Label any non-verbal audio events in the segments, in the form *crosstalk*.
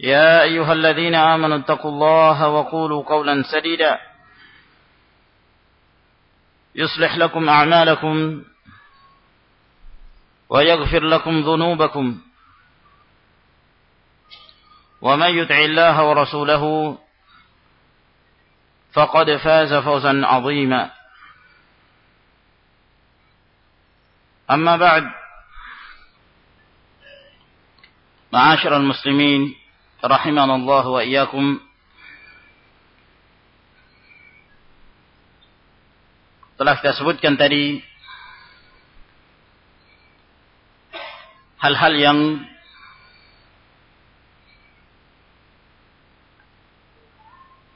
يا أيها الذين آمنوا اتقوا الله وقولوا قولا سديدا. يصلح لكم أعمالكم ويغفر لكم ذنوبكم. ومن يطع الله ورسوله فقد فاز فوزا عظيما. أما بعد معاشر المسلمين rahimanallahu wa iyyakum telah kita sebutkan tadi hal-hal yang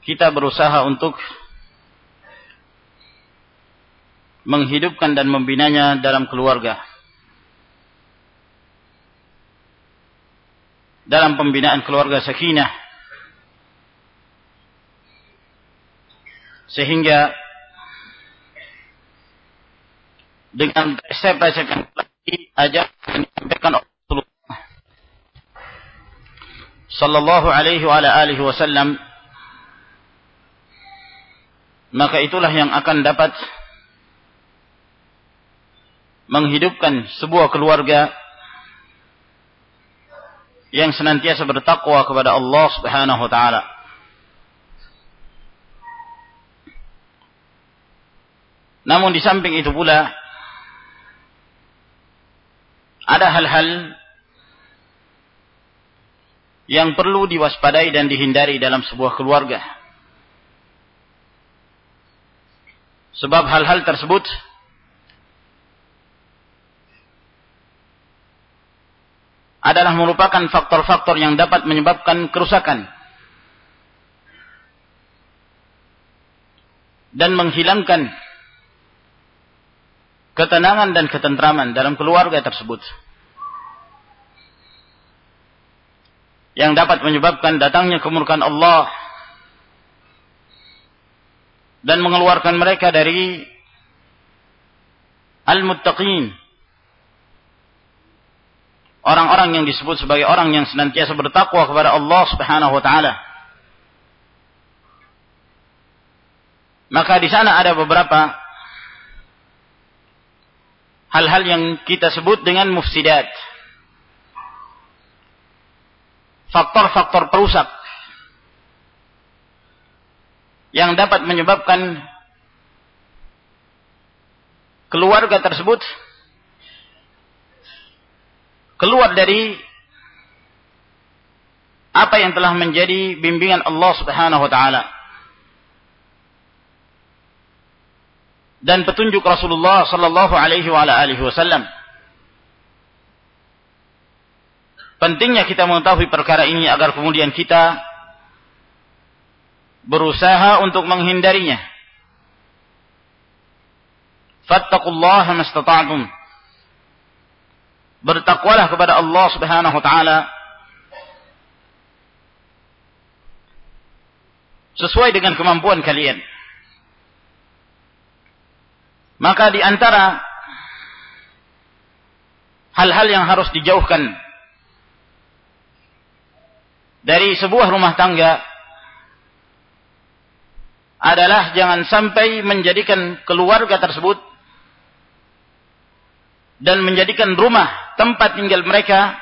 kita berusaha untuk menghidupkan dan membinanya dalam keluarga. Dalam pembinaan keluarga sakinah. Sehingga dengan resep-resep yang ajak disampaikan oleh Rasulullah sallallahu alaihi wa ala alihi wasallam maka itulah yang akan dapat menghidupkan sebuah keluarga yang senantiasa bertakwa kepada Allah Subhanahu wa taala. Namun di samping itu pula ada hal-hal yang perlu diwaspadai dan dihindari dalam sebuah keluarga. Sebab hal-hal tersebut adalah merupakan faktor-faktor yang dapat menyebabkan kerusakan dan menghilangkan ketenangan dan ketentraman dalam keluarga tersebut. Yang dapat menyebabkan datangnya kemurkaan Allah dan mengeluarkan mereka dari al-muttaqin orang-orang yang disebut sebagai orang yang senantiasa bertakwa kepada Allah Subhanahu wa taala. Maka di sana ada beberapa hal-hal yang kita sebut dengan mufsidat. Faktor-faktor perusak yang dapat menyebabkan keluarga tersebut keluar dari apa yang telah menjadi bimbingan Allah Subhanahu wa taala dan petunjuk Rasulullah sallallahu alaihi wa alihi wasallam. Pentingnya kita mengetahui perkara ini agar kemudian kita berusaha untuk menghindarinya. Fattaqullaha mastata'tum bertakwalah kepada Allah Subhanahu wa taala sesuai dengan kemampuan kalian. Maka di antara hal-hal yang harus dijauhkan dari sebuah rumah tangga adalah jangan sampai menjadikan keluarga tersebut dan menjadikan rumah tempat tinggal mereka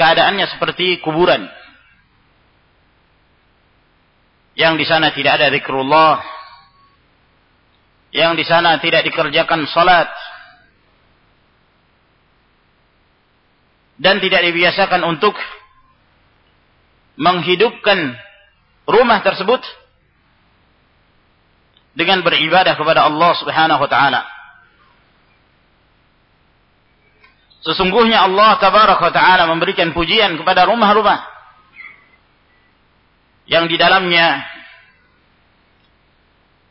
keadaannya seperti kuburan. Yang di sana tidak ada zikrullah, yang di sana tidak dikerjakan salat, dan tidak dibiasakan untuk menghidupkan rumah tersebut dengan beribadah kepada Allah Subhanahu wa taala. Sesungguhnya Allah Tabaraka taala memberikan pujian kepada rumah-rumah yang di dalamnya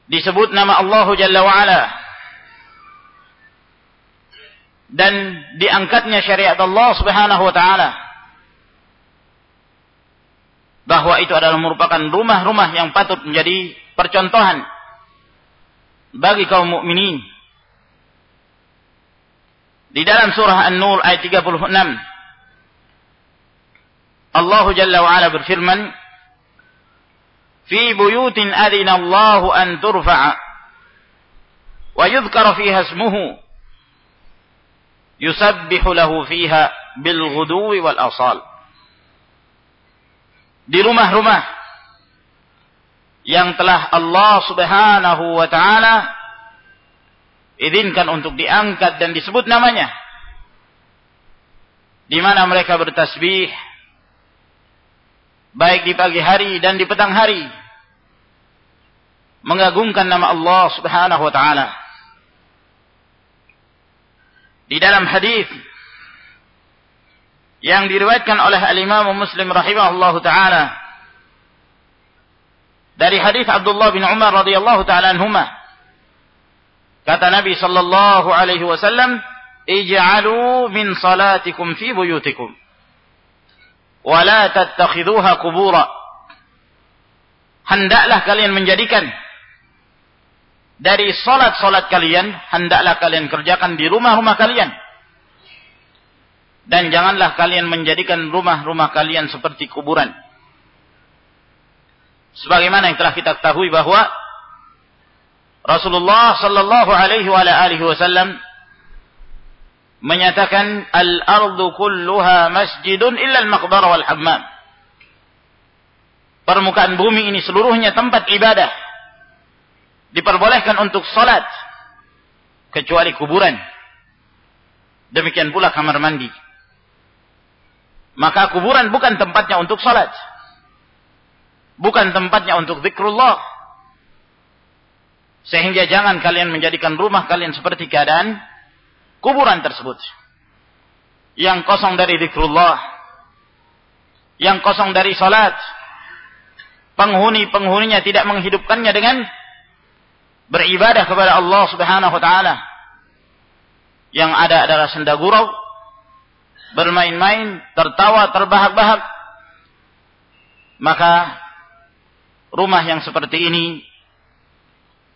disebut nama Allah Jalla wa'ala dan diangkatnya syariat Allah Subhanahu wa taala bahwa itu adalah merupakan rumah-rumah yang patut menjadi percontohan bagi kaum mukminin. Di dalam surah An-Nur ayat 36 Allah Jalla wa ala berfirman في بيوت أذن الله أن ترفع ويذكر فيها اسمه يسبح له فيها بالغدو والأصال di rumah-rumah yang telah Allah Subhanahu wa taala izinkan untuk diangkat dan disebut namanya. Di mana mereka bertasbih. Baik di pagi hari dan di petang hari. Mengagungkan nama Allah Subhanahu wa taala. Di dalam hadis yang diriwayatkan oleh al-Imam Muslim rahimahullahu taala. Dari hadis Abdullah bin Umar radhiyallahu taala anhuma kata Nabi sallallahu alaihi wasallam ij'alu min salatikum fi buyutikum wa la tattakhidhuha qubura hendaklah kalian menjadikan dari solat-solat kalian, hendaklah kalian kerjakan di rumah-rumah kalian. Dan janganlah kalian menjadikan rumah-rumah kalian seperti kuburan. Sebagaimana yang telah kita ketahui bahwa Rasulullah sallallahu alaihi wa alihi wasallam menyatakan al-ardu kulluha masjidun illa al-maqbara wal hammam. Permukaan bumi ini seluruhnya tempat ibadah diperbolehkan untuk salat kecuali kuburan. Demikian pula kamar mandi. Maka kuburan bukan tempatnya untuk salat. Bukan tempatnya untuk zikrullah. Sehingga jangan kalian menjadikan rumah kalian seperti keadaan kuburan tersebut. Yang kosong dari zikrullah. Yang kosong dari salat. Penghuni-penghuninya tidak menghidupkannya dengan beribadah kepada Allah Subhanahu wa taala. Yang ada adalah senda gurau, bermain-main, tertawa, terbahak-bahak. Maka rumah yang seperti ini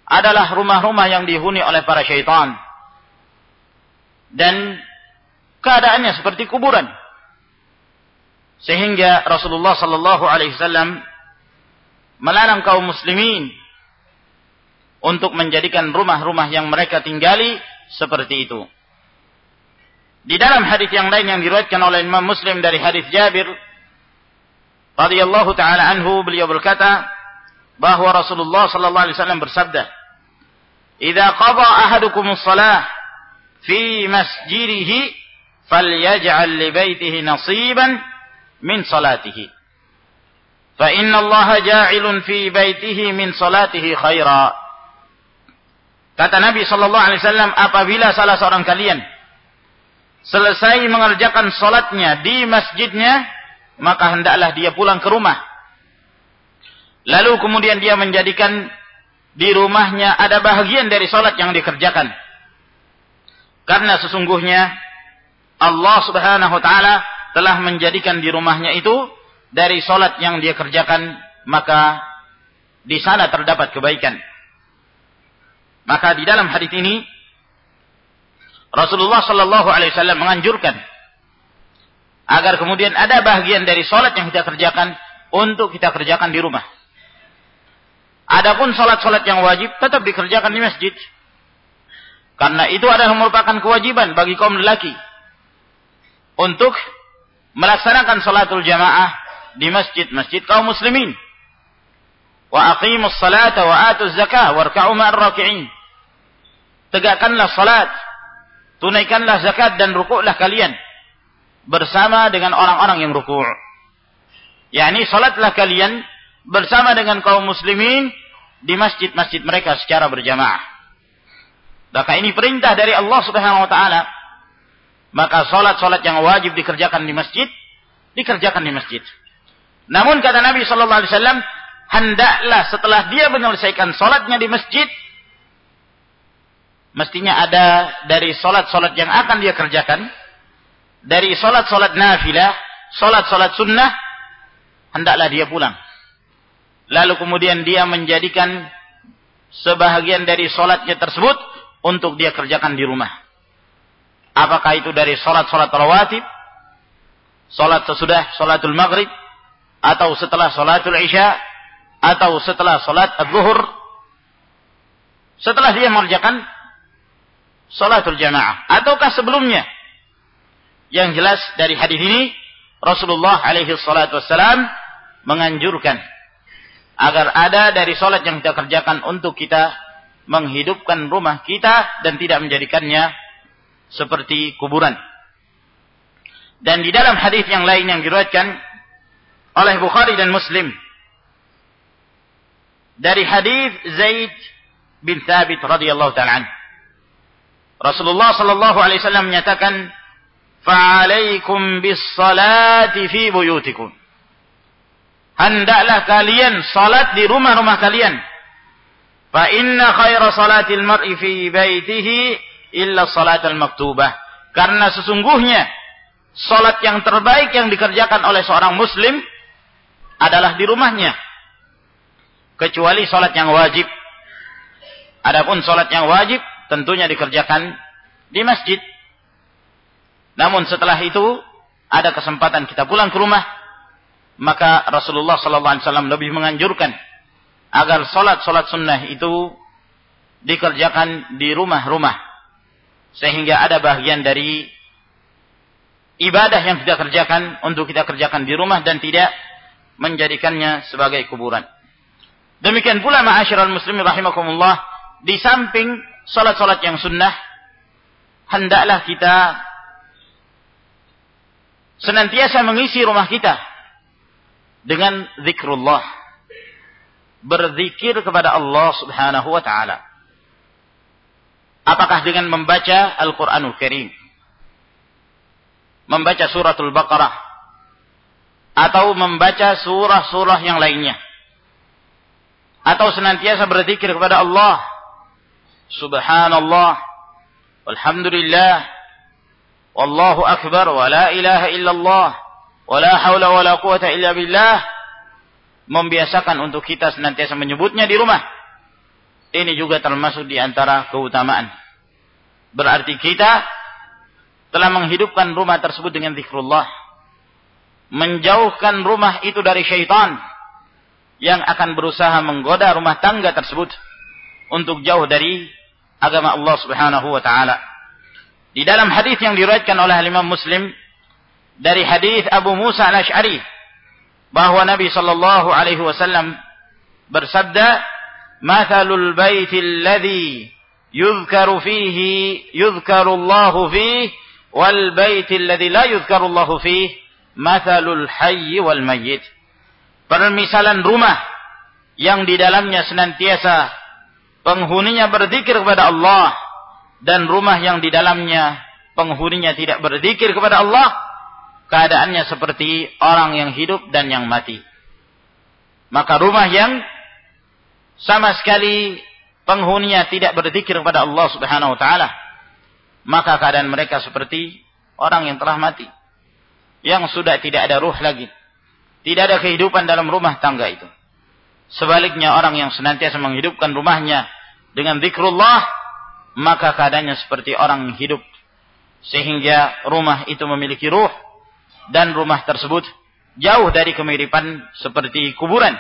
adalah rumah-rumah yang dihuni oleh para syaitan. Dan keadaannya seperti kuburan. Sehingga Rasulullah sallallahu alaihi wasallam melarang kaum muslimin untuk menjadikan rumah-rumah yang mereka tinggali seperti itu. Di dalam hadis yang lain yang diriwayatkan oleh Imam Muslim dari hadis Jabir radhiyallahu taala anhu beliau berkata bahwa Rasulullah sallallahu alaihi wasallam bersabda, "Idza qada ahadukum shalah fi masjidihi falyaj'al li baitihi nasiban min salatihi." Fa inna Allah ja'ilun fi baitihi min salatihi khaira. Kata Nabi Shallallahu Alaihi Wasallam, apabila salah seorang kalian selesai mengerjakan sholatnya di masjidnya, maka hendaklah dia pulang ke rumah. Lalu kemudian dia menjadikan di rumahnya ada bahagian dari sholat yang dikerjakan. Karena sesungguhnya Allah Subhanahu Wa Taala telah menjadikan di rumahnya itu dari sholat yang dia kerjakan maka di sana terdapat kebaikan. Maka di dalam hadis ini Rasulullah Shallallahu Alaihi Wasallam menganjurkan agar kemudian ada bagian dari sholat yang kita kerjakan untuk kita kerjakan di rumah. Adapun sholat-sholat yang wajib tetap dikerjakan di masjid. Karena itu adalah merupakan kewajiban bagi kaum lelaki untuk melaksanakan sholatul jamaah di masjid-masjid kaum muslimin. Wa aqimus salata wa atuz zakah warka'u ma'ar raki'in. Tegakkanlah salat, tunaikanlah zakat dan rukuklah kalian bersama dengan orang-orang yang rukuk. yakni salatlah kalian bersama dengan kaum muslimin di masjid-masjid mereka secara berjamaah. Maka ini perintah dari Allah Subhanahu wa taala. Maka salat-salat yang wajib dikerjakan di masjid dikerjakan di masjid. Namun kata Nabi sallallahu alaihi wasallam, hendaklah setelah dia menyelesaikan salatnya di masjid mestinya ada dari salat-salat yang akan dia kerjakan dari salat-salat nafilah, salat-salat sunnah hendaklah dia pulang. Lalu kemudian dia menjadikan sebahagian dari salatnya tersebut untuk dia kerjakan di rumah. Apakah itu dari salat-salat rawatib, salat sesudah salatul maghrib, atau setelah salatul isya, atau setelah salat zuhur, setelah dia mengerjakan salatul jamaah, ataukah sebelumnya. Yang jelas dari hadis ini Rasulullah alaihi salatu wassalam menganjurkan agar ada dari salat yang kita kerjakan untuk kita menghidupkan rumah kita dan tidak menjadikannya seperti kuburan. Dan di dalam hadis yang lain yang diriwayatkan oleh Bukhari dan Muslim dari hadis Zaid bin Thabit radhiyallahu taala Rasulullah sallallahu alaihi wasallam menyatakan fa'alaikum bis salati fi buyutikum hendaklah kalian salat di rumah-rumah kalian. Fa inna khaira salatil mar'i fi baitihi illa salatal maktubah. Karena sesungguhnya salat yang terbaik yang dikerjakan oleh seorang muslim adalah di rumahnya. Kecuali salat yang wajib. Adapun salat yang wajib tentunya dikerjakan di masjid. Namun setelah itu ada kesempatan kita pulang ke rumah, maka Rasulullah sallallahu alaihi wasallam lebih menganjurkan agar salat-salat sunnah itu dikerjakan di rumah-rumah sehingga ada bagian dari ibadah yang kita kerjakan untuk kita kerjakan di rumah dan tidak menjadikannya sebagai kuburan. Demikian pula ma'asyiral muslimin rahimakumullah di samping salat-salat yang sunnah hendaklah kita senantiasa mengisi rumah kita dengan zikrullah. Berzikir kepada Allah subhanahu wa ta'ala. Apakah dengan membaca Al-Quranul Karim? Membaca suratul Baqarah? Atau membaca surah-surah yang lainnya? Atau senantiasa berzikir kepada Allah? Subhanallah. Walhamdulillah Wallahu akbar wa la ilaha illallah wa la haula wa la quwata illa billah membiasakan untuk kita senantiasa menyebutnya di rumah. Ini juga termasuk di antara keutamaan. Berarti kita telah menghidupkan rumah tersebut dengan zikrullah. Menjauhkan rumah itu dari syaitan yang akan berusaha menggoda rumah tangga tersebut untuk jauh dari agama Allah Subhanahu wa taala. Di dalam hadis yang diriwayatkan oleh Imam Muslim dari hadis Abu Musa Al-Asy'ari bahwa Nabi sallallahu alaihi wasallam bersabda, "Mathalul baiti alladhi yuzkaru fihi yuzkaru Allah fihi wal baiti alladhi la yuzkaru Allah fihi mathalul hayy wal mayyit." Permisalan rumah yang di dalamnya senantiasa penghuninya berzikir kepada Allah dan rumah yang di dalamnya penghuninya tidak berzikir kepada Allah, keadaannya seperti orang yang hidup dan yang mati. Maka rumah yang sama sekali penghuninya tidak berzikir kepada Allah Subhanahu wa taala, maka keadaan mereka seperti orang yang telah mati. Yang sudah tidak ada ruh lagi. Tidak ada kehidupan dalam rumah tangga itu. Sebaliknya orang yang senantiasa menghidupkan rumahnya dengan zikrullah, maka keadaannya seperti orang hidup. Sehingga rumah itu memiliki ruh dan rumah tersebut jauh dari kemiripan seperti kuburan.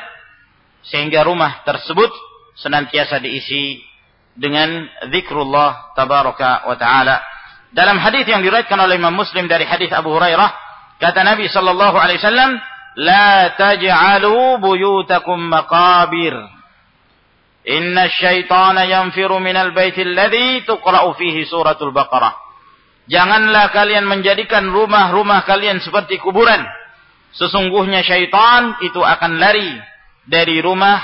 Sehingga rumah tersebut senantiasa diisi dengan zikrullah tabaraka wa taala. Dalam hadis yang diriwayatkan oleh Imam Muslim dari hadis Abu Hurairah kata Nabi sallallahu alaihi wasallam la taj'alu buyutakum maqabir. Inna asyaitana yanfiru minal baiti alladhi tuqra'u fihi suratul baqarah. Janganlah kalian menjadikan rumah-rumah kalian seperti kuburan. Sesungguhnya syaitan itu akan lari dari rumah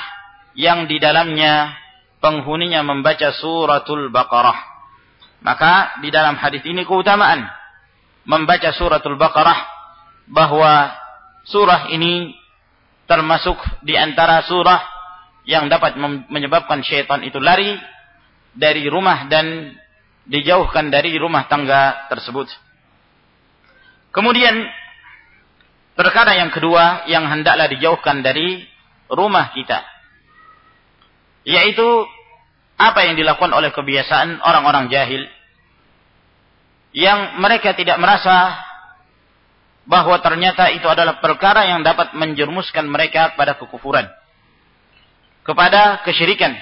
yang di dalamnya penghuninya membaca suratul Baqarah. Maka di dalam hadis ini keutamaan membaca suratul Baqarah bahwa surah ini termasuk di antara surah yang dapat menyebabkan syaitan itu lari dari rumah dan dijauhkan dari rumah tangga tersebut. Kemudian perkara yang kedua yang hendaklah dijauhkan dari rumah kita yaitu apa yang dilakukan oleh kebiasaan orang-orang jahil yang mereka tidak merasa bahwa ternyata itu adalah perkara yang dapat menjerumuskan mereka pada kekufuran. Kepada kesyirikan.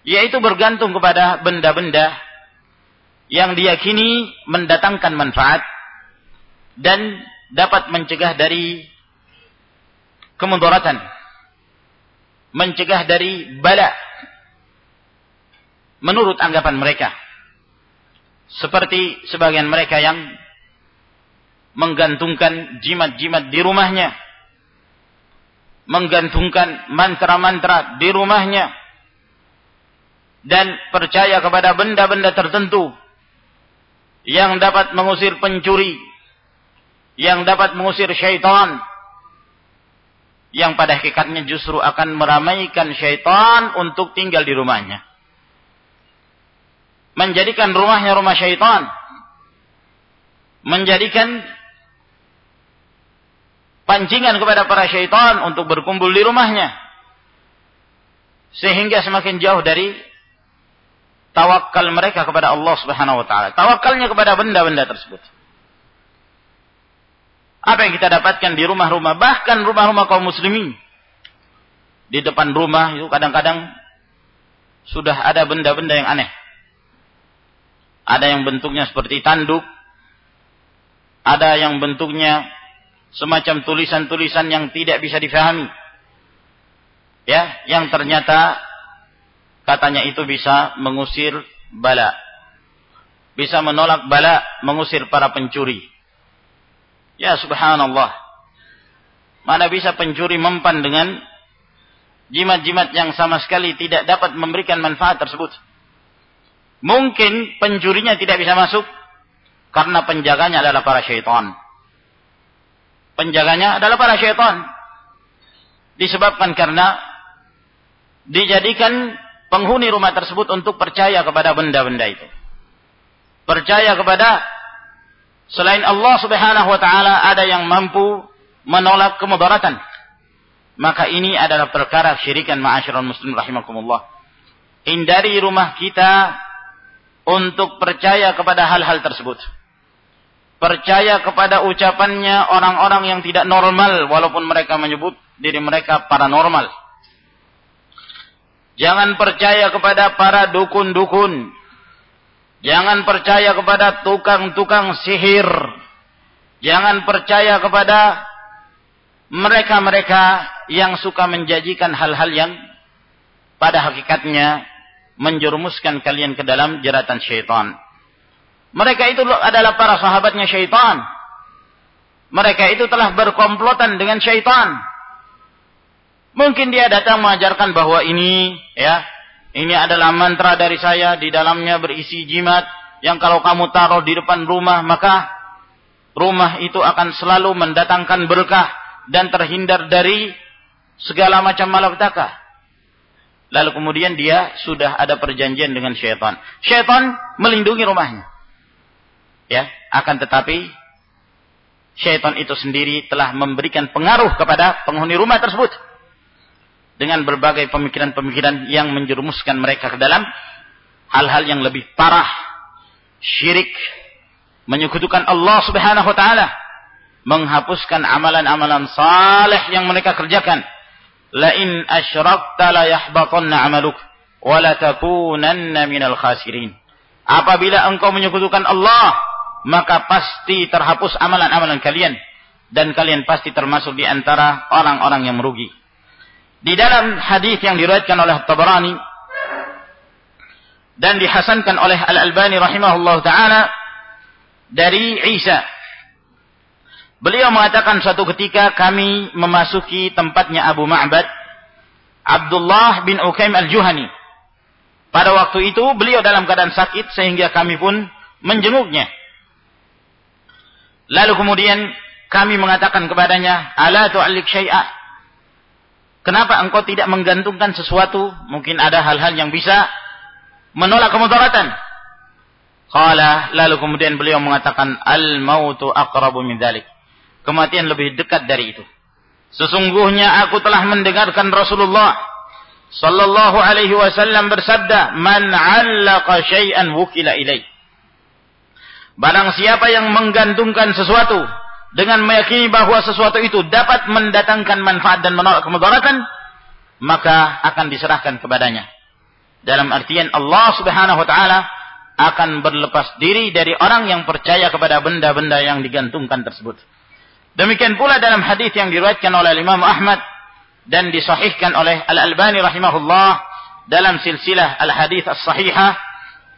Yaitu bergantung kepada benda-benda yang diyakini mendatangkan manfaat dan dapat mencegah dari kemudaratan. Mencegah dari bala. Menurut anggapan mereka. Seperti sebagian mereka yang menggantungkan jimat-jimat di rumahnya, menggantungkan mantra-mantra di rumahnya, dan percaya kepada benda-benda tertentu yang dapat mengusir pencuri, yang dapat mengusir syaitan, yang pada hakikatnya justru akan meramaikan syaitan untuk tinggal di rumahnya. Menjadikan rumahnya rumah syaitan. Menjadikan pancingan kepada para syaitan untuk berkumpul di rumahnya. Sehingga semakin jauh dari tawakal mereka kepada Allah Subhanahu wa taala. Tawakalnya kepada benda-benda tersebut. Apa yang kita dapatkan di rumah-rumah, bahkan rumah-rumah kaum muslimin. Di depan rumah itu kadang-kadang sudah ada benda-benda yang aneh. Ada yang bentuknya seperti tanduk, ada yang bentuknya semacam tulisan-tulisan yang tidak bisa difahami. Ya, yang ternyata katanya itu bisa mengusir bala. Bisa menolak bala, mengusir para pencuri. Ya subhanallah. Mana bisa pencuri mempan dengan jimat-jimat yang sama sekali tidak dapat memberikan manfaat tersebut. Mungkin pencurinya tidak bisa masuk karena penjaganya adalah para syaitan penjaganya adalah para syaitan. Disebabkan karena dijadikan penghuni rumah tersebut untuk percaya kepada benda-benda itu. Percaya kepada selain Allah Subhanahu wa taala ada yang mampu menolak kemudaratan. Maka ini adalah perkara syirikan ma'asyiral muslim rahimakumullah. Hindari rumah kita untuk percaya kepada hal-hal tersebut percaya kepada ucapannya orang-orang yang tidak normal walaupun mereka menyebut diri mereka paranormal. Jangan percaya kepada para dukun-dukun. Jangan percaya kepada tukang-tukang sihir. Jangan percaya kepada mereka-mereka yang suka menjanjikan hal-hal yang pada hakikatnya menjerumuskan kalian ke dalam jeratan syaitan. Mereka itu adalah para sahabatnya syaitan. Mereka itu telah berkomplotan dengan syaitan. Mungkin dia datang mengajarkan bahwa ini, ya, ini adalah mantra dari saya, di dalamnya berisi jimat, yang kalau kamu taruh di depan rumah, maka rumah itu akan selalu mendatangkan berkah dan terhindar dari segala macam malapetaka. Lalu kemudian dia sudah ada perjanjian dengan syaitan. Syaitan melindungi rumahnya. Ya, akan tetapi syaitan itu sendiri telah memberikan pengaruh kepada penghuni rumah tersebut. Dengan berbagai pemikiran-pemikiran yang menjerumuskan mereka ke dalam hal-hal yang lebih parah, syirik, menyekutukan Allah Subhanahu wa taala, menghapuskan amalan-amalan saleh yang mereka kerjakan. La in asyrakta la yahbatanna 'amaluk wa takunanna minal khasirin. Apabila engkau menyekutukan Allah, maka pasti terhapus amalan-amalan kalian dan kalian pasti termasuk di antara orang-orang yang merugi. Di dalam hadis yang diriwayatkan oleh Tabarani dan dihasankan oleh Al-Albani rahimahullah taala dari Isa. Beliau mengatakan suatu ketika kami memasuki tempatnya Abu Ma'bad Abdullah bin Ukaim Al-Juhani. Pada waktu itu beliau dalam keadaan sakit sehingga kami pun menjenguknya. Lalu kemudian kami mengatakan kepadanya, "Ala tu'allik syai'a?" Kenapa engkau tidak menggantungkan sesuatu? Mungkin ada hal-hal yang bisa menolak kemudaratan. Qala lalu kemudian beliau mengatakan al-mautu aqrabu min dzalik. Kematian lebih dekat dari itu. Sesungguhnya aku telah mendengarkan Rasulullah sallallahu alaihi wasallam bersabda, "Man 'allaqa syai'an wukila ilaih." Barang siapa yang menggantungkan sesuatu dengan meyakini bahwa sesuatu itu dapat mendatangkan manfaat dan menolak kemudaratan, maka akan diserahkan kepadanya. Dalam artian Allah Subhanahu wa taala akan berlepas diri dari orang yang percaya kepada benda-benda yang digantungkan tersebut. Demikian pula dalam hadis yang diriwayatkan oleh Imam Ahmad dan disahihkan oleh Al-Albani rahimahullah dalam silsilah Al-Hadis As-Sahihah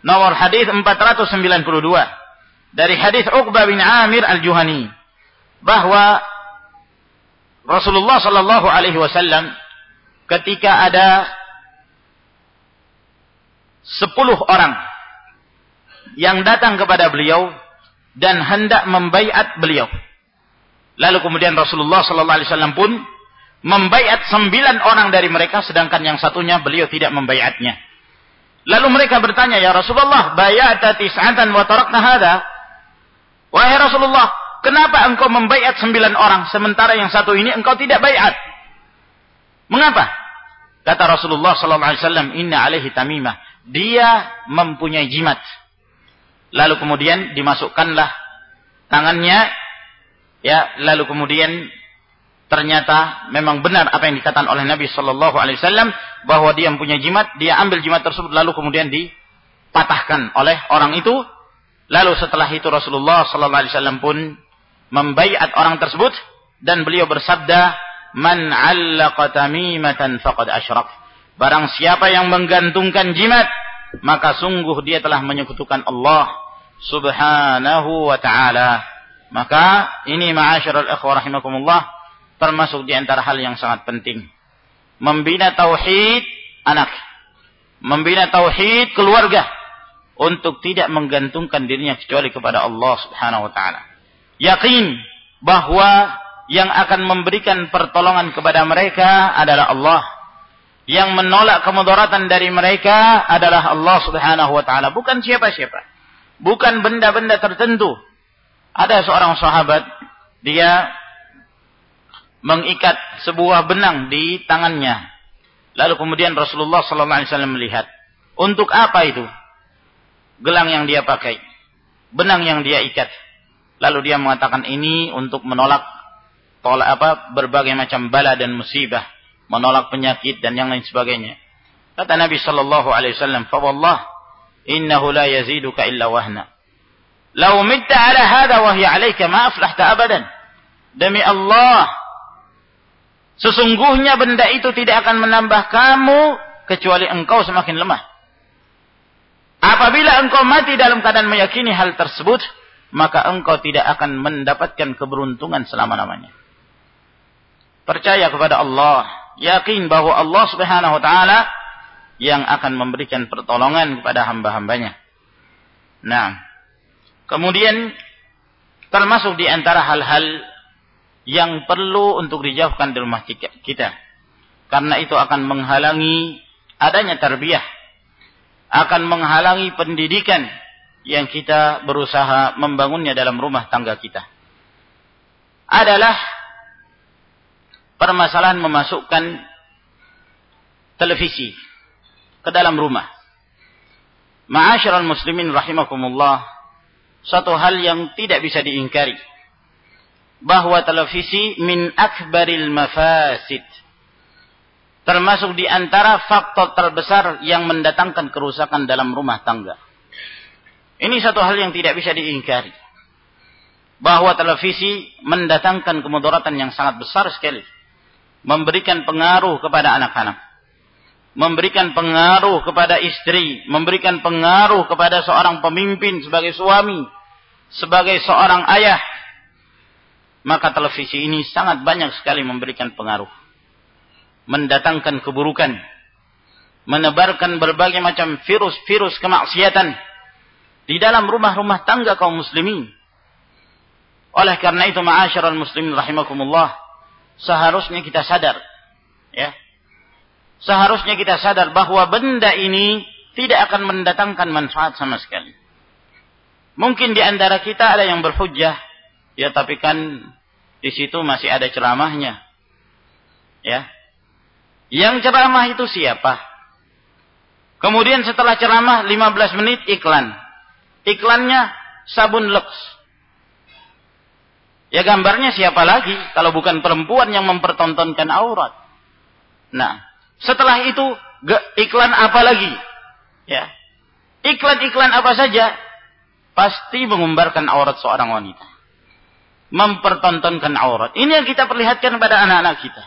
nomor hadis 492 dari hadis Uqbah bin Amir Al-Juhani bahwa Rasulullah Shallallahu Alaihi Wasallam ketika ada sepuluh orang yang datang kepada beliau dan hendak membaiat beliau. Lalu kemudian Rasulullah Shallallahu Alaihi Wasallam pun membaiat sembilan orang dari mereka, sedangkan yang satunya beliau tidak membaiatnya. Lalu mereka bertanya, ya Rasulullah, bayat tis'atan wa tarakna hada. Wahai Rasulullah, Kenapa engkau membaiat sembilan orang sementara yang satu ini engkau tidak baiat? Mengapa? Kata Rasulullah sallallahu alaihi wasallam, "Inna alaihi tamimah." Dia mempunyai jimat. Lalu kemudian dimasukkanlah tangannya ya, lalu kemudian ternyata memang benar apa yang dikatakan oleh Nabi sallallahu alaihi wasallam bahwa dia mempunyai jimat, dia ambil jimat tersebut lalu kemudian dipatahkan oleh orang itu. Lalu setelah itu Rasulullah sallallahu alaihi wasallam pun membaiat orang tersebut dan beliau bersabda man 'allaqa tamimatan faqad asyrak. Barang siapa yang menggantungkan jimat maka sungguh dia telah menyekutukan Allah subhanahu wa ta'ala. Maka ini ma'asyiral ikhwah rahimakumullah termasuk di antara hal yang sangat penting. Membina tauhid anak membina tauhid keluarga untuk tidak menggantungkan dirinya kecuali kepada Allah subhanahu wa ta'ala yakin bahwa yang akan memberikan pertolongan kepada mereka adalah Allah. Yang menolak kemudaratan dari mereka adalah Allah Subhanahu wa taala, bukan siapa-siapa. Bukan benda-benda tertentu. Ada seorang sahabat dia mengikat sebuah benang di tangannya. Lalu kemudian Rasulullah sallallahu alaihi wasallam melihat, "Untuk apa itu?" Gelang yang dia pakai, benang yang dia ikat. Lalu dia mengatakan ini untuk menolak tolak apa berbagai macam bala dan musibah, menolak penyakit dan yang lain sebagainya. Kata Nabi sallallahu alaihi wasallam, "Fa wallah innahu la yaziduka illa wahna." Lau mitta ala hadha wa hiya alayka ma aflahta abadan. Demi Allah, sesungguhnya benda itu tidak akan menambah kamu kecuali engkau semakin lemah. Apabila engkau mati dalam keadaan meyakini hal tersebut, maka engkau tidak akan mendapatkan keberuntungan selama-lamanya. Percaya kepada Allah, yakin bahwa Allah Subhanahu wa taala yang akan memberikan pertolongan kepada hamba-hambanya. Nah, kemudian termasuk di antara hal-hal yang perlu untuk dijauhkan di rumah kita. Karena itu akan menghalangi adanya tarbiyah. Akan menghalangi pendidikan yang kita berusaha membangunnya dalam rumah tangga kita adalah permasalahan memasukkan televisi ke dalam rumah. Ma'asyiral muslimin rahimakumullah, satu hal yang tidak bisa diingkari bahwa televisi min akbaril mafasid termasuk di antara faktor terbesar yang mendatangkan kerusakan dalam rumah tangga. Ini satu hal yang tidak bisa diingkari. Bahwa televisi mendatangkan kemudaratan yang sangat besar sekali. Memberikan pengaruh kepada anak-anak memberikan pengaruh kepada istri, memberikan pengaruh kepada seorang pemimpin sebagai suami, sebagai seorang ayah, maka televisi ini sangat banyak sekali memberikan pengaruh. Mendatangkan keburukan, menebarkan berbagai macam virus-virus kemaksiatan di dalam rumah-rumah tangga kaum muslimin. Oleh karena itu, ma'asyiral muslimin rahimakumullah, seharusnya kita sadar ya seharusnya kita sadar bahwa benda ini tidak akan mendatangkan manfaat sama sekali. Mungkin di antara kita ada yang berhujjah, ya tapi kan di situ masih ada ceramahnya. Ya. Yang ceramah itu siapa? Kemudian setelah ceramah 15 menit iklan. Iklannya sabun Lux. Ya gambarnya siapa lagi kalau bukan perempuan yang mempertontonkan aurat. Nah, setelah itu iklan apa lagi? Ya. Iklan-iklan apa saja pasti mengumbarkan aurat seorang wanita. Mempertontonkan aurat. Ini yang kita perlihatkan kepada anak-anak kita.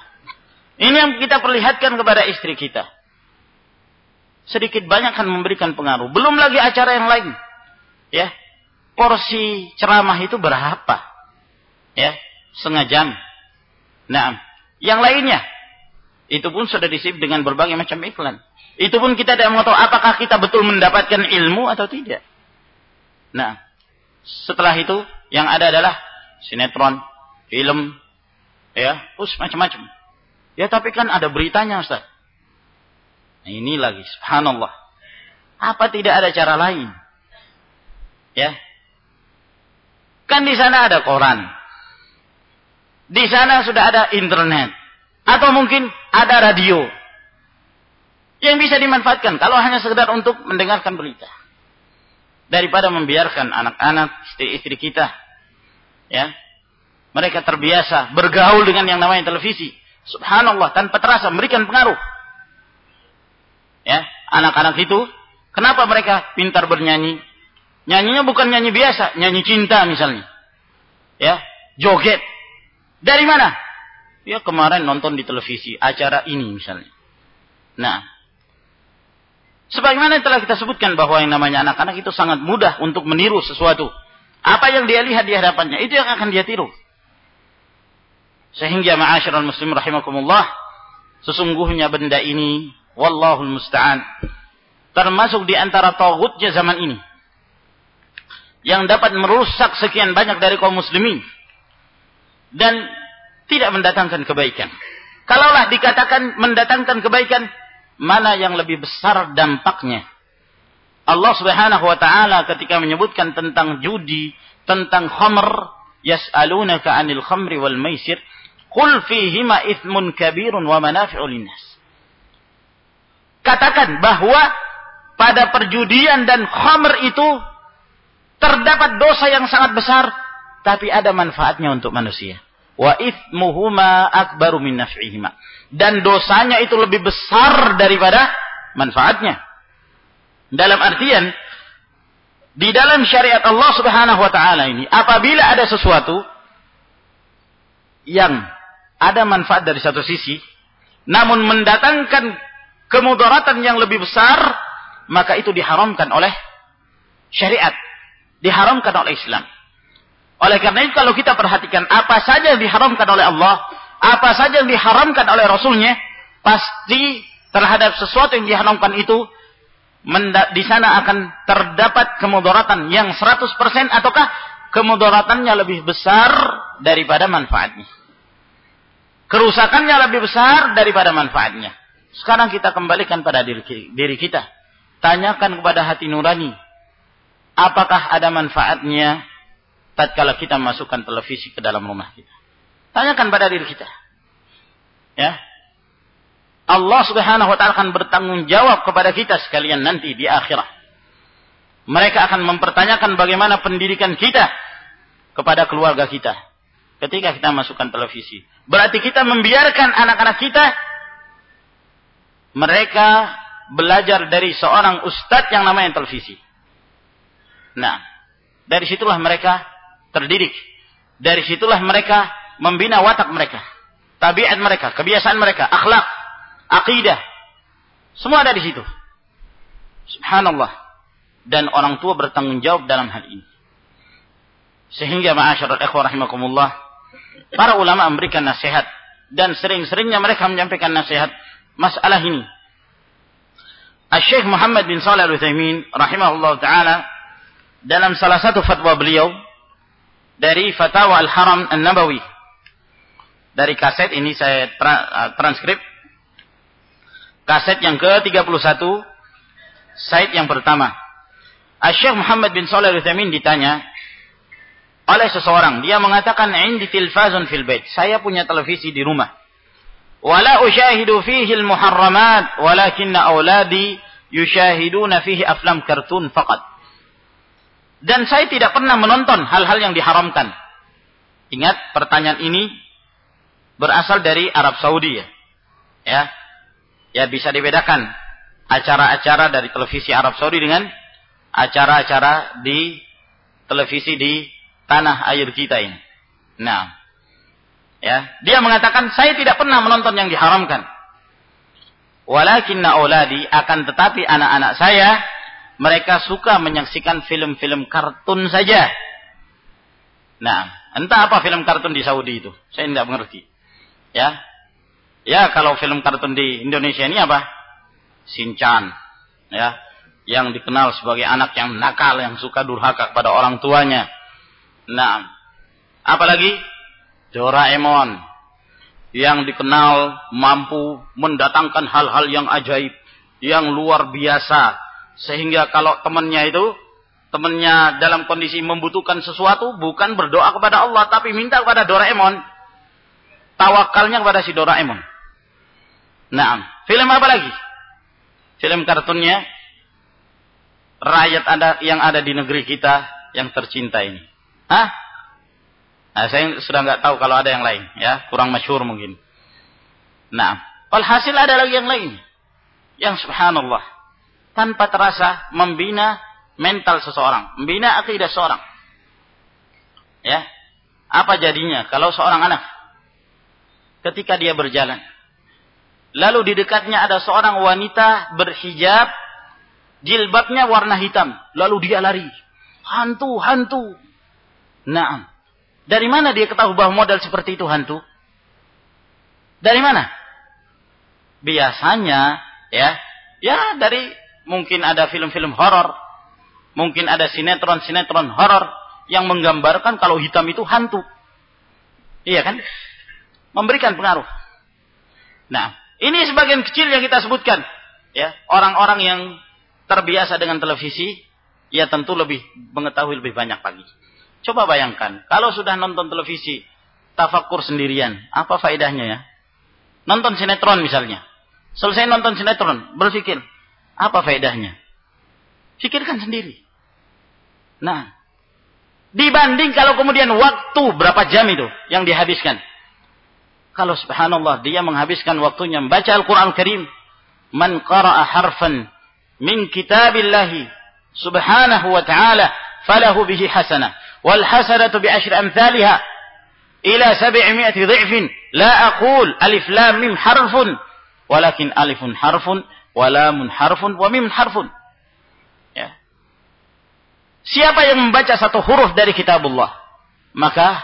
Ini yang kita perlihatkan kepada istri kita. Sedikit banyak akan memberikan pengaruh. Belum lagi acara yang lain. Ya. Porsi ceramah itu berapa? Ya. Setengah jam. Nah, yang lainnya itu pun sudah disip dengan berbagai macam iklan. Itu pun kita tidak mau tahu apakah kita betul mendapatkan ilmu atau tidak. Nah, setelah itu yang ada adalah sinetron, film, ya, terus macam-macam. Ya tapi kan ada beritanya Ustaz. Nah, ini lagi, subhanallah. Apa tidak ada cara lain? Ya. Kan di sana ada koran. Di sana sudah ada internet. Atau mungkin ada radio yang bisa dimanfaatkan kalau hanya sekedar untuk mendengarkan berita. Daripada membiarkan anak-anak, istri-istri kita ya. Mereka terbiasa bergaul dengan yang namanya televisi. Subhanallah tanpa terasa memberikan pengaruh. Ya, anak-anak itu kenapa mereka pintar bernyanyi? Nyanyinya bukan nyanyi biasa, nyanyi cinta misalnya. Ya, joget. Dari mana? Ya kemarin nonton di televisi acara ini misalnya. Nah, sebagaimana telah kita sebutkan bahwa yang namanya anak-anak itu sangat mudah untuk meniru sesuatu. Apa yang dia lihat di hadapannya itu yang akan dia tiru. Sehingga ma'asyiral muslim rahimakumullah, sesungguhnya benda ini wallahul musta'an termasuk di antara tauhidnya zaman ini yang dapat merusak sekian banyak dari kaum muslimin dan tidak mendatangkan kebaikan. Kalaulah dikatakan mendatangkan kebaikan, mana yang lebih besar dampaknya? Allah Subhanahu wa taala ketika menyebutkan tentang judi, tentang khamr, yas'alunaka 'anil khamri wal maisir, qul fihima ithmun kabirun wa manafi'u linnas. Katakan bahwa pada perjudian dan khamr itu terdapat dosa yang sangat besar, tapi ada manfaatnya untuk manusia. Wa ithmuhuma akbaru min naf'ihima. Dan dosanya itu lebih besar daripada manfaatnya. Dalam artian di dalam syariat Allah Subhanahu wa taala ini apabila ada sesuatu yang ada manfaat dari satu sisi namun mendatangkan kemudaratan yang lebih besar maka itu diharamkan oleh syariat diharamkan oleh Islam oleh karena itu kalau kita perhatikan apa saja yang diharamkan oleh Allah, apa saja yang diharamkan oleh Rasulnya, pasti terhadap sesuatu yang diharamkan itu di sana akan terdapat kemudaratan yang 100% ataukah kemudaratannya lebih besar daripada manfaatnya. Kerusakannya lebih besar daripada manfaatnya. Sekarang kita kembalikan pada diri, diri kita. Tanyakan kepada hati nurani. Apakah ada manfaatnya tatkala kita masukkan televisi ke dalam rumah kita. Tanyakan pada diri kita. Ya. Allah Subhanahu wa taala akan bertanggung jawab kepada kita sekalian nanti di akhirat. Mereka akan mempertanyakan bagaimana pendidikan kita kepada keluarga kita ketika kita masukkan televisi. Berarti kita membiarkan anak-anak kita mereka belajar dari seorang ustadz yang namanya televisi. Nah, dari situlah mereka terdidik. Dari situlah mereka membina watak mereka, tabiat mereka, kebiasaan mereka, akhlak, akidah. Semua ada di situ. Subhanallah dan orang tua bertanggung jawab dalam hal ini. Sehingga ma'asyiral ikhwah rahimakumullah, para ulama memberikan nasihat dan sering-seringnya mereka menyampaikan nasihat masalah ini. Syekh Muhammad bin Shalih Al-Utsaimin rahimahullah taala dalam salah satu fatwa beliau dari Fatwa Al-Haram An-Nabawi dari kaset ini saya transkrip kaset yang ke-31 site yang pertama Syekh Muhammad bin Shalih Al-Utsaimin ditanya oleh seseorang, dia mengatakan indi tilfazun fil bait. Saya punya televisi di rumah. Wala usyahidu fihi al-muharramat, walakinna auladi yushahiduna fihi aflam kartun faqat. Dan saya tidak pernah menonton hal-hal yang diharamkan. Ingat, pertanyaan ini berasal dari Arab Saudi ya. Ya. Ya bisa dibedakan acara-acara dari televisi Arab Saudi dengan acara-acara di televisi di tanah air kita ini. Nah, ya, dia mengatakan saya tidak pernah menonton yang diharamkan. Walakinna auladi akan tetapi anak-anak saya mereka suka menyaksikan film-film kartun saja. Nah, entah apa film kartun di Saudi itu, saya tidak mengerti. Ya, ya kalau film kartun di Indonesia ini apa? Sinchan, ya, yang dikenal sebagai anak yang nakal, yang suka durhaka kepada orang tuanya. Nah, apalagi Doraemon yang dikenal mampu mendatangkan hal-hal yang ajaib, yang luar biasa, sehingga kalau temannya itu temannya dalam kondisi membutuhkan sesuatu bukan berdoa kepada Allah tapi minta kepada Doraemon. Tawakalnya kepada si Doraemon. Nah, film apa lagi? Film kartunnya rakyat ada yang ada di negeri kita yang tercinta ini? Hah? Nah, saya sudah nggak tahu kalau ada yang lain, ya, kurang masyhur mungkin. Nah, walhasil ada lagi yang lain, yang subhanallah tanpa terasa membina mental seseorang, membina akidah seseorang. Ya, apa jadinya kalau seorang anak ketika dia berjalan, lalu di dekatnya ada seorang wanita berhijab Jilbabnya warna hitam. Lalu dia lari. Hantu, hantu. Nah, dari mana dia ketahui bahwa model seperti itu hantu? Dari mana? Biasanya, ya, ya dari mungkin ada film-film horor, mungkin ada sinetron-sinetron horor yang menggambarkan kalau hitam itu hantu. Iya kan? Memberikan pengaruh. Nah, ini sebagian kecil yang kita sebutkan. Ya, orang-orang yang terbiasa dengan televisi, ya tentu lebih mengetahui lebih banyak lagi. Coba bayangkan, kalau sudah nonton televisi, tafakur sendirian, apa faedahnya ya? Nonton sinetron misalnya. Selesai nonton sinetron, berpikir, apa faedahnya? Pikirkan sendiri. Nah, dibanding kalau kemudian waktu berapa jam itu yang dihabiskan. Kalau subhanallah dia menghabiskan waktunya membaca Al-Quran Karim. Man qara'a harfan min kitabillahi subhanahu wa ta'ala falahu bihi hasanah wal hasanatu bi ashri amthaliha ila sab'imi'ati dhi'fin la aqul alif lam mim harfun walakin alifun harfun wa lamun harfun wa mim harfun ya siapa yang membaca satu huruf dari kitabullah maka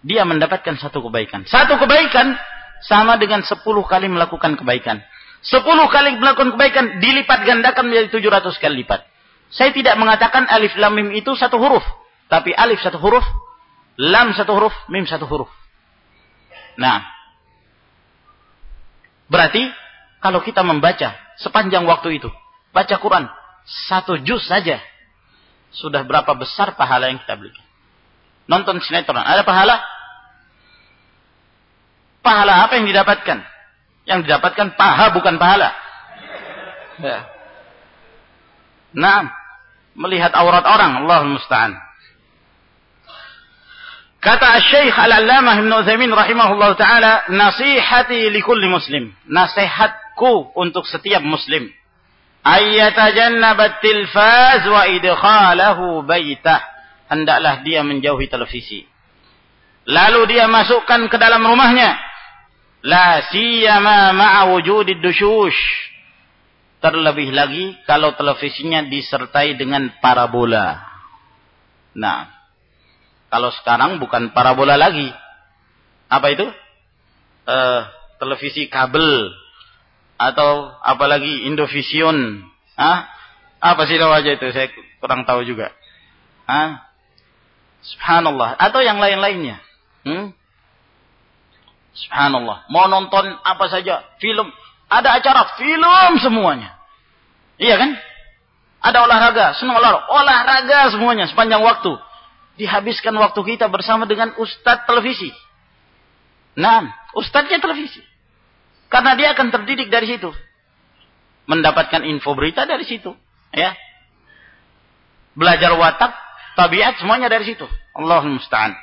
dia mendapatkan satu kebaikan satu kebaikan sama dengan sepuluh kali melakukan kebaikan Sepuluh kali melakukan kebaikan dilipat gandakan menjadi tujuh ratus kali lipat. Saya tidak mengatakan alif lam mim itu satu huruf. Tapi alif satu huruf, lam satu huruf, mim satu huruf. Nah, berarti kalau kita membaca sepanjang waktu itu, baca Quran satu juz saja, sudah berapa besar pahala yang kita berikan. Nonton sinetron, ada pahala? Pahala apa yang didapatkan? Yang didapatkan paha bukan pahala. Ya. Nah, melihat aurat orang, Allah musta'an. Kata Syekh Al-Allamah Ibn Uthaymin rahimahullah ta'ala, nasihati li kulli muslim. Nasihatku untuk setiap muslim. Ayyatajannabat tilfaz wa idkhalahu baitah. Hendaklah dia menjauhi televisi. Lalu dia masukkan ke dalam rumahnya. La siyama ma'a wujudid dushush. Terlebih lagi kalau televisinya disertai dengan parabola. Nah, kalau sekarang bukan parabola lagi. Apa itu? Uh, televisi kabel atau apalagi Indovision. Hah? Apa sih namanya itu? Saya kurang tahu juga. Hah? Subhanallah. Atau yang lain-lainnya. Hmm? Subhanallah. Mau nonton apa saja. Film. Ada acara film semuanya. Iya kan? Ada olahraga. Senang olahraga. Olahraga semuanya sepanjang waktu dihabiskan waktu kita bersama dengan ustadz televisi. Nah, ustadznya televisi. Karena dia akan terdidik dari situ. Mendapatkan info berita dari situ. Ya. Belajar watak, tabiat, semuanya dari situ. Allah musta'an.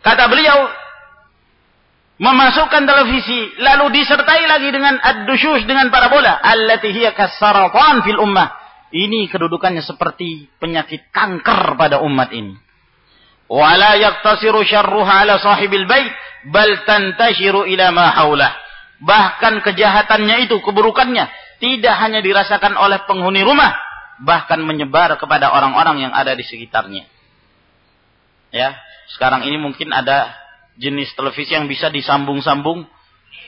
Kata beliau, memasukkan televisi, lalu disertai lagi dengan ad-dushush, dengan parabola. Kasaratan fil ummah. Ini kedudukannya seperti penyakit kanker pada umat ini. Wala yaktasiru syarruha ala sahibil bait bal tantashiru ila ma haulah. Bahkan kejahatannya itu, keburukannya tidak hanya dirasakan oleh penghuni rumah, bahkan menyebar kepada orang-orang yang ada di sekitarnya. Ya, sekarang ini mungkin ada jenis televisi yang bisa disambung-sambung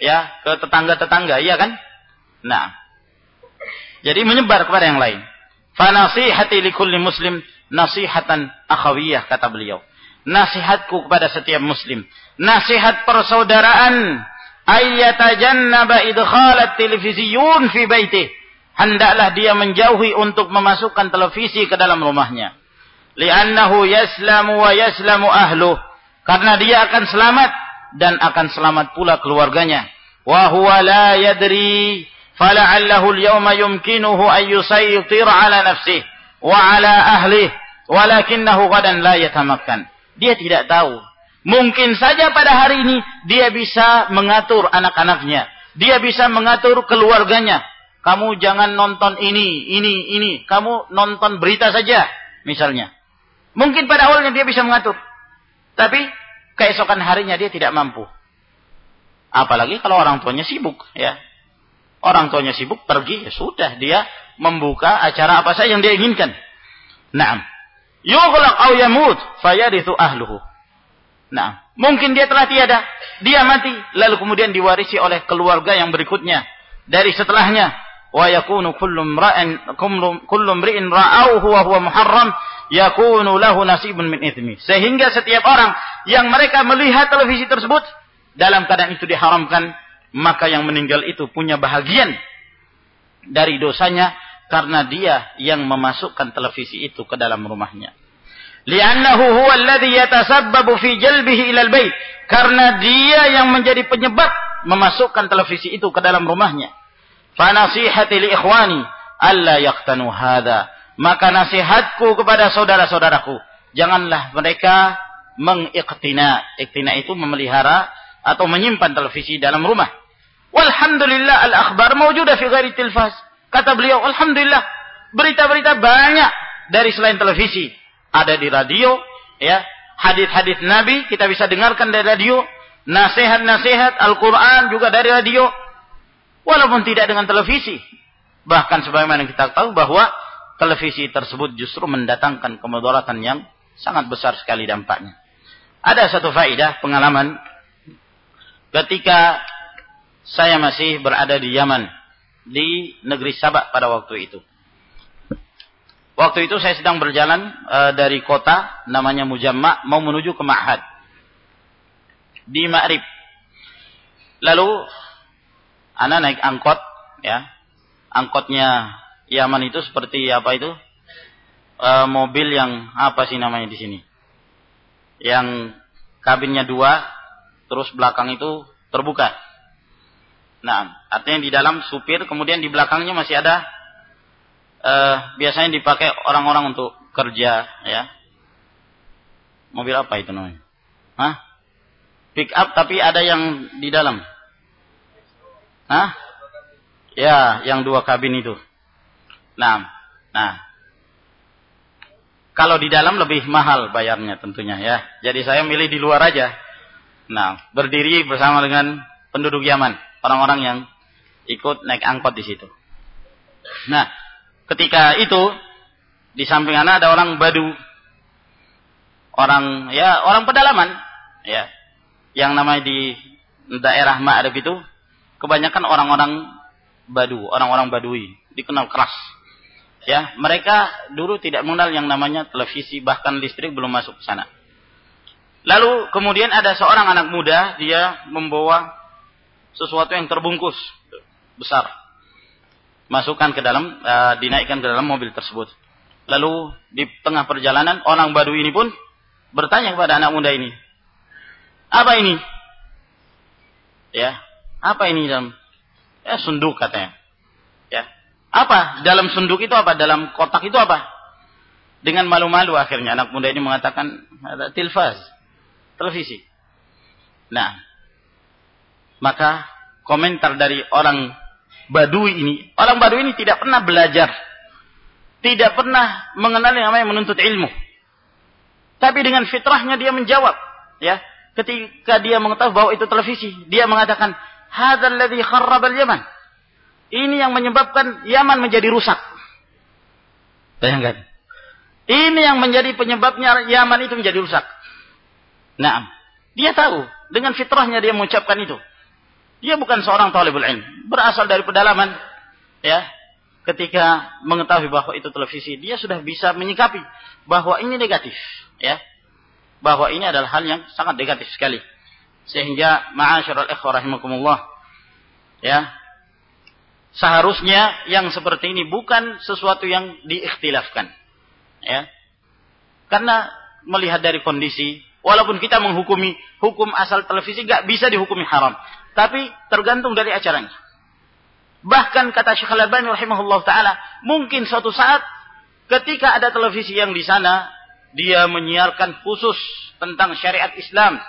ya ke tetangga-tetangga, iya kan? Nah, jadi menyebar kepada yang lain. Fanasihati likulli muslim nasihatan akhawiyah kata beliau. Nasihatku kepada setiap muslim. Nasihat persaudaraan. Ayyatajannaba idkhalat televisiun fi baitih. Hendaklah dia menjauhi untuk memasukkan televisi ke dalam rumahnya. Liannahu yaslamu wa yaslamu ahluh. Karena dia akan selamat dan akan selamat pula keluarganya. Wa huwa la yadri fala'allahu al-yawma yumkinuhu an yusaytir ala nafsihi wa ala ahli walakinnahu gadan la yatamakkan. Dia tidak tahu. Mungkin saja pada hari ini dia bisa mengatur anak-anaknya. Dia bisa mengatur keluarganya. Kamu jangan nonton ini, ini, ini. Kamu nonton berita saja, misalnya. Mungkin pada awalnya dia bisa mengatur. Tapi keesokan harinya dia tidak mampu. Apalagi kalau orang tuanya sibuk, ya. Orang tuanya sibuk pergi, ya sudah dia membuka acara apa saja yang dia inginkan. Naam. Yughlaq aw yamut fayarithu ahluhu. Nah, mungkin dia telah tiada, dia mati, lalu kemudian diwarisi oleh keluarga yang berikutnya dari setelahnya. Wa yakunu kullu imra'in kullu imri'in ra'awhu wa huwa muharram yakunu lahu nasibun min ithmi. Sehingga setiap orang yang mereka melihat televisi tersebut dalam keadaan itu diharamkan, maka yang meninggal itu punya bahagian dari dosanya karena dia yang memasukkan televisi itu ke dalam rumahnya. Li'annahu huwa alladhi yatasabbabu fi jalbihi ilal bait. Karena dia yang menjadi penyebab memasukkan televisi itu ke dalam rumahnya. Fa nasihati li ikhwani alla yaqtanu hadha. Maka nasihatku kepada saudara-saudaraku, janganlah mereka mengiktina. Iktina itu memelihara atau menyimpan televisi dalam rumah. Walhamdulillah al-akhbar mawjuda fi ghairi tilfaz. Kata beliau, Alhamdulillah, berita-berita banyak dari selain televisi. Ada di radio, ya. Hadis-hadis Nabi kita bisa dengarkan dari radio. Nasihat-nasihat Al-Quran juga dari radio. Walaupun tidak dengan televisi. Bahkan sebagaimana kita tahu bahwa televisi tersebut justru mendatangkan kemudaratan yang sangat besar sekali dampaknya. Ada satu faedah pengalaman ketika saya masih berada di Yaman di negeri Sabak pada waktu itu. Waktu itu saya sedang berjalan e, dari kota namanya Mujamma mau menuju ke Ma'had. Di Ma'rib. Lalu anak naik angkot ya. Angkotnya Yaman itu seperti apa itu? E, mobil yang apa sih namanya di sini? Yang kabinnya dua, terus belakang itu terbuka. Nah, artinya di dalam supir, kemudian di belakangnya masih ada uh, biasanya dipakai orang-orang untuk kerja, ya. Mobil apa itu namanya? Hah? Pick up tapi ada yang di dalam. Hah? Ya, yang dua kabin itu. Nah, nah. Kalau di dalam lebih mahal bayarnya tentunya ya. Jadi saya milih di luar aja. Nah, berdiri bersama dengan penduduk Yaman, orang-orang yang ikut naik angkot di situ. Nah, ketika itu di samping anak ada orang Badu, orang ya orang pedalaman, ya, yang namanya di daerah Ma'rib itu kebanyakan orang-orang Badu, orang-orang Badui, dikenal keras. Ya, mereka dulu tidak mengenal yang namanya televisi, bahkan listrik belum masuk ke sana. Lalu kemudian ada seorang anak muda, dia membawa sesuatu yang terbungkus besar. Masukkan ke dalam, uh, dinaikkan ke dalam mobil tersebut. Lalu di tengah perjalanan orang Badui ini pun bertanya kepada anak muda ini, apa ini? Ya, apa ini dalam? Ya sunduk katanya. Ya, apa dalam sunduk itu apa? Dalam kotak itu apa? Dengan malu-malu akhirnya anak muda ini mengatakan ada tilfaz televisi. Nah, maka komentar dari orang Badui ini, orang Badui ini tidak pernah belajar, tidak pernah mengenal yang namanya menuntut ilmu. Tapi dengan fitrahnya dia menjawab, ya. Ketika dia mengetahui bahwa itu televisi, dia mengatakan, "Hadzal ladzi kharrabal Yaman." Ini yang menyebabkan Yaman menjadi rusak. Bayangkan. Ini yang menjadi penyebabnya Yaman itu menjadi rusak. Nah, dia tahu dengan fitrahnya dia mengucapkan itu. Dia bukan seorang talibul ilm, berasal dari pedalaman. Ya, ketika mengetahui bahwa itu televisi, dia sudah bisa menyikapi bahwa ini negatif, ya. Bahwa ini adalah hal yang sangat negatif sekali. Sehingga ma'asyiral ikhwah rahimakumullah, ya. Seharusnya yang seperti ini bukan sesuatu yang diikhtilafkan. Ya. Karena melihat dari kondisi Walaupun kita menghukumi hukum asal televisi gak bisa dihukumi haram. Tapi tergantung dari acaranya. Bahkan kata Syekh Al-Albani rahimahullah ta'ala. Mungkin suatu saat ketika ada televisi yang di sana. Dia menyiarkan khusus tentang syariat Islam.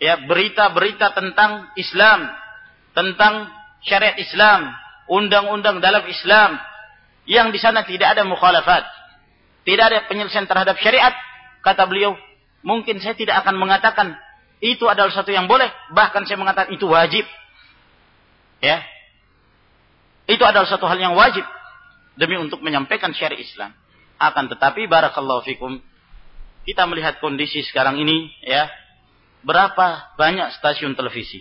Ya, berita-berita tentang Islam. Tentang syariat Islam. Undang-undang dalam Islam. Yang di sana tidak ada mukhalafat. Tidak ada penyelesaian terhadap syariat. Kata beliau, mungkin saya tidak akan mengatakan itu adalah satu yang boleh, bahkan saya mengatakan itu wajib. Ya. Itu adalah satu hal yang wajib demi untuk menyampaikan syariat Islam. Akan tetapi barakallahu fikum kita melihat kondisi sekarang ini ya, berapa banyak stasiun televisi.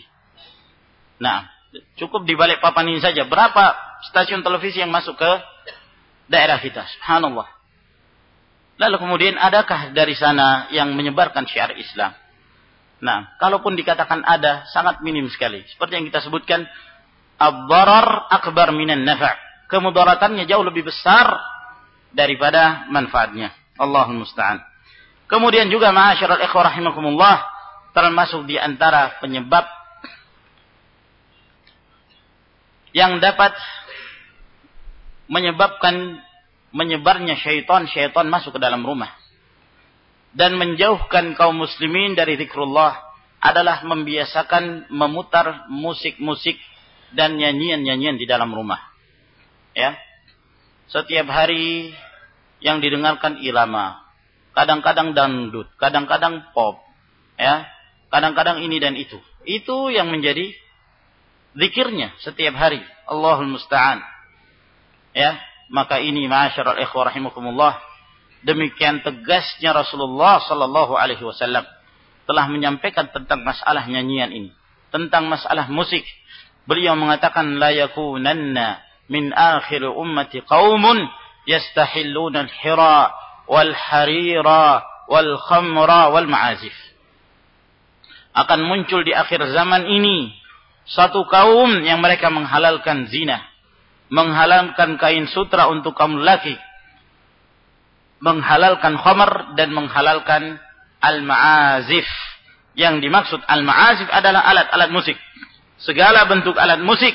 Nah, cukup di balik papan ini saja berapa stasiun televisi yang masuk ke daerah kita. Subhanallah. Lalu kemudian adakah dari sana yang menyebarkan syiar Islam? Nah, kalaupun dikatakan ada, sangat minim sekali. Seperti yang kita sebutkan, ad-darar akbar minan nafa'. Kemudaratannya jauh lebih besar daripada manfaatnya. Allahul musta'an. Kemudian juga ma'asyiral ikhwah rahimakumullah termasuk di antara penyebab yang dapat menyebabkan menyebarnya syaitan-syaitan masuk ke dalam rumah. Dan menjauhkan kaum muslimin dari zikrullah adalah membiasakan memutar musik-musik dan nyanyian-nyanyian di dalam rumah. Ya. Setiap hari yang didengarkan irama, kadang-kadang dangdut, kadang-kadang pop, ya. Kadang-kadang ini dan itu. Itu yang menjadi zikirnya setiap hari. Allahul musta'an. Ya, maka ini ma'asyiral ikhwah rahimakumullah demikian tegasnya Rasulullah sallallahu alaihi wasallam telah menyampaikan tentang masalah nyanyian ini tentang masalah musik. Beliau mengatakan la yakunanna min akhir ummati yastahilluna al-hira wal harira wal ma'azif. Akan muncul di akhir zaman ini satu kaum yang mereka menghalalkan zina menghalalkan kain sutra untuk kaum laki, menghalalkan khamar dan menghalalkan al-ma'azif. Yang dimaksud al-ma'azif adalah alat-alat musik. segala bentuk alat musik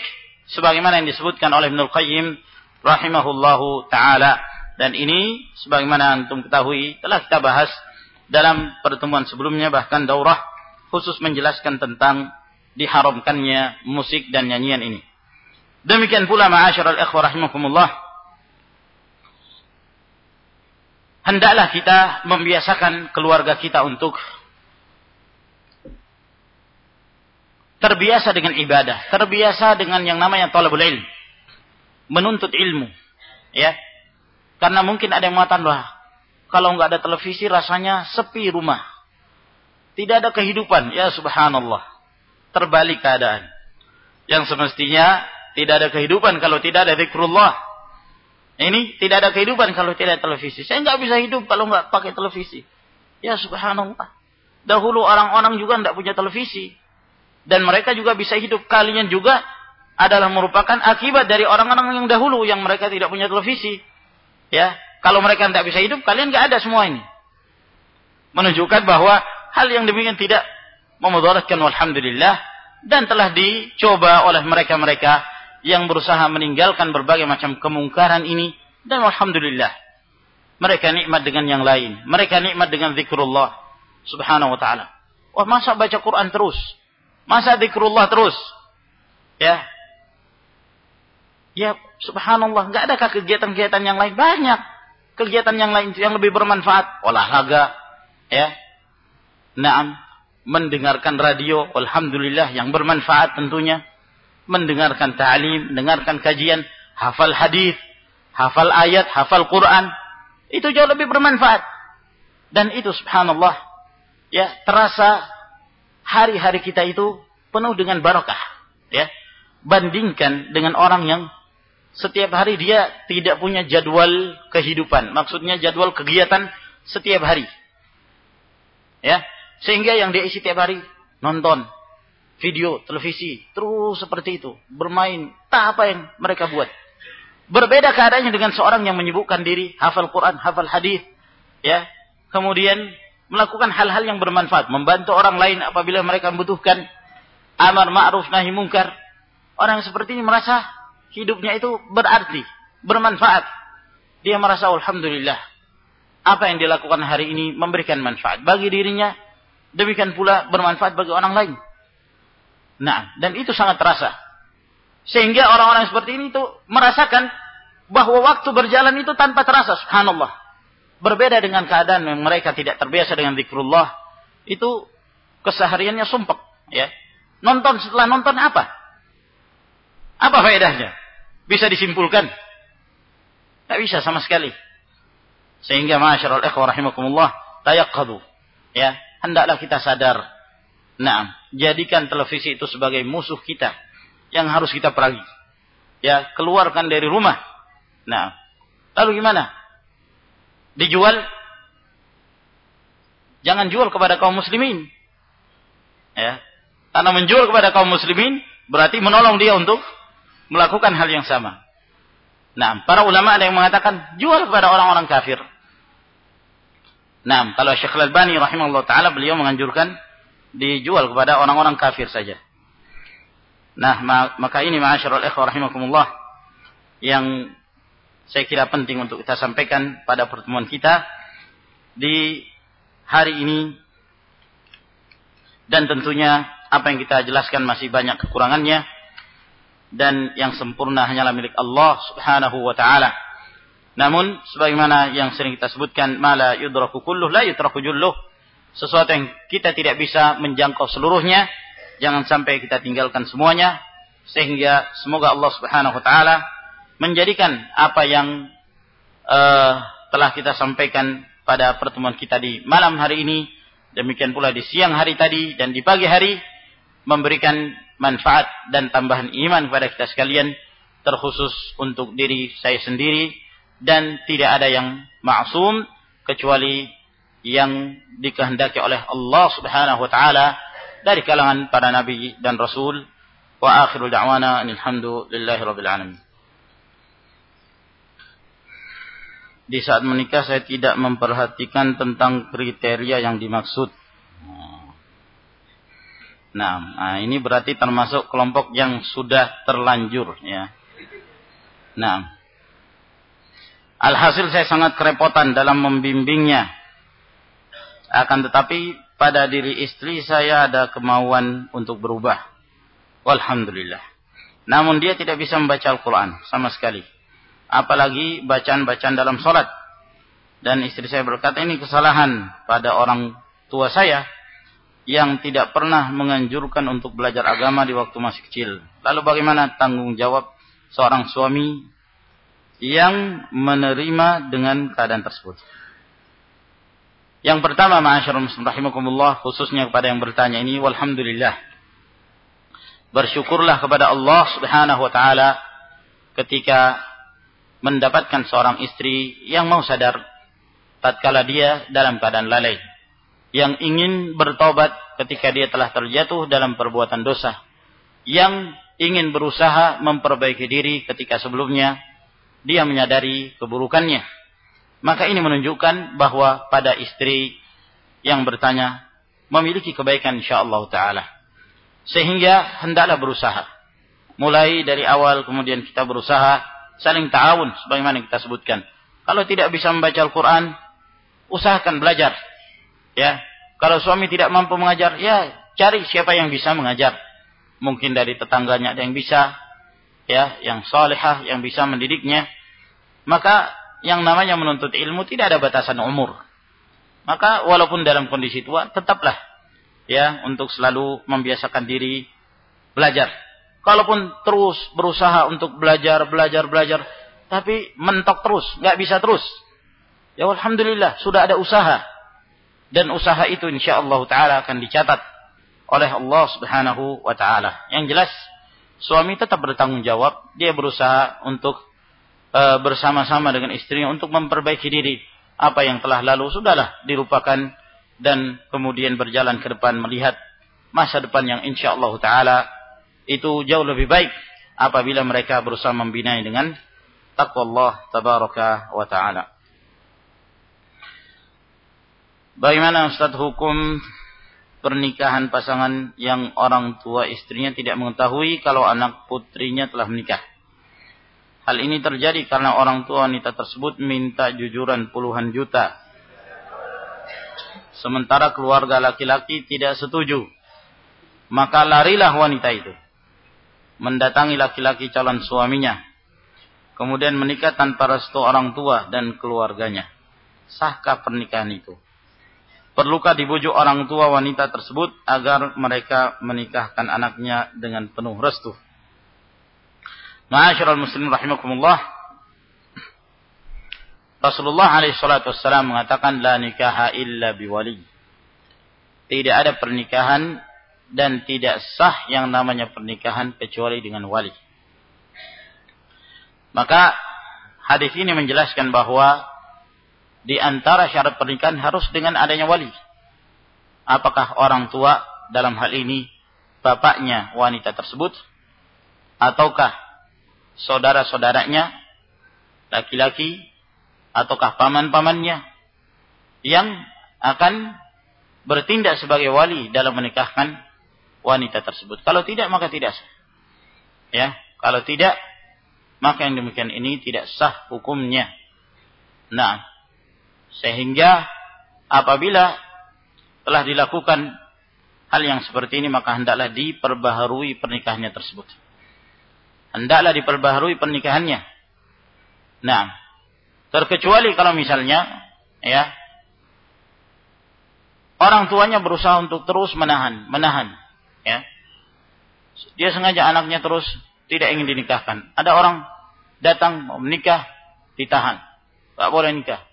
sebagaimana yang disebutkan oleh Ibnu Qayyim rahimahullahu taala dan ini sebagaimana antum ketahui telah kita bahas dalam pertemuan sebelumnya bahkan daurah khusus menjelaskan tentang diharamkannya musik dan nyanyian ini. Demikian pula ma'asyiral ikhwah rahimakumullah hendaklah kita membiasakan keluarga kita untuk terbiasa dengan ibadah, terbiasa dengan yang namanya talabul ilm, menuntut ilmu, ya. Karena mungkin ada yang mengatakan bahwa kalau nggak ada televisi rasanya sepi rumah, tidak ada kehidupan, ya subhanallah, terbalik keadaan. Yang semestinya tidak ada kehidupan kalau tidak ada zikrullah. Ini tidak ada kehidupan kalau tidak televisi. Saya nggak bisa hidup kalau nggak pakai televisi. Ya subhanallah. Dahulu orang-orang juga nggak punya televisi dan mereka juga bisa hidup. Kalian juga adalah merupakan akibat dari orang-orang yang dahulu yang mereka tidak punya televisi. Ya, kalau mereka tidak bisa hidup, kalian nggak ada semua ini. Menunjukkan bahwa hal yang demikian tidak memudaratkan walhamdulillah dan telah dicoba oleh mereka-mereka yang berusaha meninggalkan berbagai macam kemungkaran ini dan alhamdulillah mereka nikmat dengan yang lain mereka nikmat dengan zikrullah subhanahu wa taala wah masa baca Quran terus Masa zikrullah terus? Ya. Ya, subhanallah, enggak adakah kegiatan-kegiatan yang lain? Banyak kegiatan yang lain yang lebih bermanfaat. Olahraga, ya. Naam, mendengarkan radio, alhamdulillah yang bermanfaat tentunya. Mendengarkan ta'lim, mendengarkan kajian, hafal hadis, hafal ayat, hafal Quran. Itu jauh lebih bermanfaat. Dan itu subhanallah, ya, terasa hari-hari kita itu penuh dengan barokah. Ya. Bandingkan dengan orang yang setiap hari dia tidak punya jadwal kehidupan. Maksudnya jadwal kegiatan setiap hari. Ya. Sehingga yang dia isi setiap hari nonton video, televisi, terus seperti itu, bermain, tak apa yang mereka buat. Berbeda keadaannya dengan seorang yang menyibukkan diri, hafal Quran, hafal hadis, ya. Kemudian melakukan hal-hal yang bermanfaat, membantu orang lain apabila mereka membutuhkan amar ma'ruf nahi mungkar. Orang seperti ini merasa hidupnya itu berarti, bermanfaat. Dia merasa alhamdulillah apa yang dilakukan hari ini memberikan manfaat bagi dirinya, demikian pula bermanfaat bagi orang lain. Nah, dan itu sangat terasa. Sehingga orang-orang seperti ini itu merasakan bahwa waktu berjalan itu tanpa terasa, subhanallah. Berbeda dengan keadaan yang mereka tidak terbiasa dengan zikrullah. Itu kesehariannya sumpek. Ya. Nonton setelah nonton apa? Apa faedahnya? Bisa disimpulkan? Tak bisa sama sekali. Sehingga masyarul ikhwah rahimakumullah tayaqqadu. Ya, hendaklah kita sadar. Nah, jadikan televisi itu sebagai musuh kita yang harus kita perangi. Ya, keluarkan dari rumah. Nah, lalu gimana? dijual? Jangan jual kepada kaum muslimin. Ya. Karena menjual kepada kaum muslimin berarti menolong dia untuk melakukan hal yang sama. Nah para ulama ada yang mengatakan jual kepada orang-orang kafir. Nah kalau Syekh Al-Albani rahimahullah taala beliau menganjurkan dijual kepada orang-orang kafir saja nah maka ini ma'asyiral ikhwah rahimakumullah yang saya kira penting untuk kita sampaikan pada pertemuan kita di hari ini dan tentunya apa yang kita jelaskan masih banyak kekurangannya dan yang sempurna hanyalah milik Allah Subhanahu wa taala. Namun sebagaimana yang sering kita sebutkan mala yudraku kulluh la yutraku julluh. Sesuatu yang kita tidak bisa menjangkau seluruhnya, jangan sampai kita tinggalkan semuanya. Sehingga semoga Allah Subhanahu wa taala menjadikan apa yang uh, telah kita sampaikan pada pertemuan kita di malam hari ini, demikian pula di siang hari tadi dan di pagi hari, memberikan manfaat dan tambahan iman kepada kita sekalian, terkhusus untuk diri saya sendiri, dan tidak ada yang maksum kecuali yang dikehendaki oleh Allah Subhanahu wa taala dari kalangan para nabi dan rasul. Wa akhiru da'wana alhamdulillahi rabbil alamin. di saat menikah saya tidak memperhatikan tentang kriteria yang dimaksud. Nah, nah, ini berarti termasuk kelompok yang sudah terlanjur ya. Nah. Alhasil saya sangat kerepotan dalam membimbingnya. Akan tetapi pada diri istri saya ada kemauan untuk berubah. Walhamdulillah. Namun dia tidak bisa membaca Al-Quran sama sekali. Apalagi bacaan-bacaan dalam sholat. Dan istri saya berkata ini kesalahan pada orang tua saya yang tidak pernah menganjurkan untuk belajar agama di waktu masih kecil. Lalu bagaimana tanggung jawab seorang suami yang menerima dengan keadaan tersebut? Yang pertama, ma'asyarul muslim rahimakumullah, khususnya kepada yang bertanya ini, walhamdulillah. Bersyukurlah kepada Allah subhanahu wa ta'ala ketika mendapatkan seorang istri yang mau sadar tatkala dia dalam keadaan lalai yang ingin bertobat ketika dia telah terjatuh dalam perbuatan dosa, yang ingin berusaha memperbaiki diri ketika sebelumnya dia menyadari keburukannya. Maka ini menunjukkan bahwa pada istri yang bertanya memiliki kebaikan insyaallah taala. Sehingga hendaklah berusaha. Mulai dari awal kemudian kita berusaha saling ta'awun sebagaimana kita sebutkan. Kalau tidak bisa membaca Al-Qur'an, usahakan belajar Ya, kalau suami tidak mampu mengajar, ya cari siapa yang bisa mengajar. Mungkin dari tetangganya ada yang bisa, ya, yang solehah, yang bisa mendidiknya. Maka yang namanya menuntut ilmu tidak ada batasan umur. Maka walaupun dalam kondisi tua, tetaplah ya untuk selalu membiasakan diri belajar. Kalaupun terus berusaha untuk belajar, belajar, belajar, tapi mentok terus, nggak bisa terus. Ya alhamdulillah sudah ada usaha dan usaha itu insyaallah taala akan dicatat oleh Allah Subhanahu wa taala. Yang jelas suami tetap bertanggung jawab, dia berusaha untuk e, bersama-sama dengan istrinya untuk memperbaiki diri. Apa yang telah lalu sudahlah dilupakan dan kemudian berjalan ke depan melihat masa depan yang insyaallah taala itu jauh lebih baik apabila mereka berusaha membina dengan takwa Allah tabaraka wa taala. Bagaimana Ustaz hukum pernikahan pasangan yang orang tua istrinya tidak mengetahui kalau anak putrinya telah menikah? Hal ini terjadi karena orang tua wanita tersebut minta jujuran puluhan juta. Sementara keluarga laki-laki tidak setuju. Maka larilah wanita itu. Mendatangi laki-laki calon suaminya. Kemudian menikah tanpa restu orang tua dan keluarganya. Sahkah pernikahan itu? Perlukah dibujuk orang tua wanita tersebut agar mereka menikahkan anaknya dengan penuh restu? Ma'asyiral muslimin rahimakumullah. Rasulullah alaihi salatu wassalam mengatakan la nikaha illa biwali. Tidak ada pernikahan dan tidak sah yang namanya pernikahan kecuali dengan wali. Maka hadis ini menjelaskan bahwa di antara syarat pernikahan harus dengan adanya wali. Apakah orang tua dalam hal ini bapaknya wanita tersebut ataukah saudara-saudaranya laki-laki ataukah paman-pamannya yang akan bertindak sebagai wali dalam menikahkan wanita tersebut. Kalau tidak maka tidak sah. Ya, kalau tidak maka yang demikian ini tidak sah hukumnya. Nah, sehingga apabila telah dilakukan hal yang seperti ini maka hendaklah diperbaharui pernikahannya tersebut. Hendaklah diperbaharui pernikahannya. Nah, terkecuali kalau misalnya ya orang tuanya berusaha untuk terus menahan, menahan, ya. Dia sengaja anaknya terus tidak ingin dinikahkan. Ada orang datang menikah, ditahan. Tak boleh nikah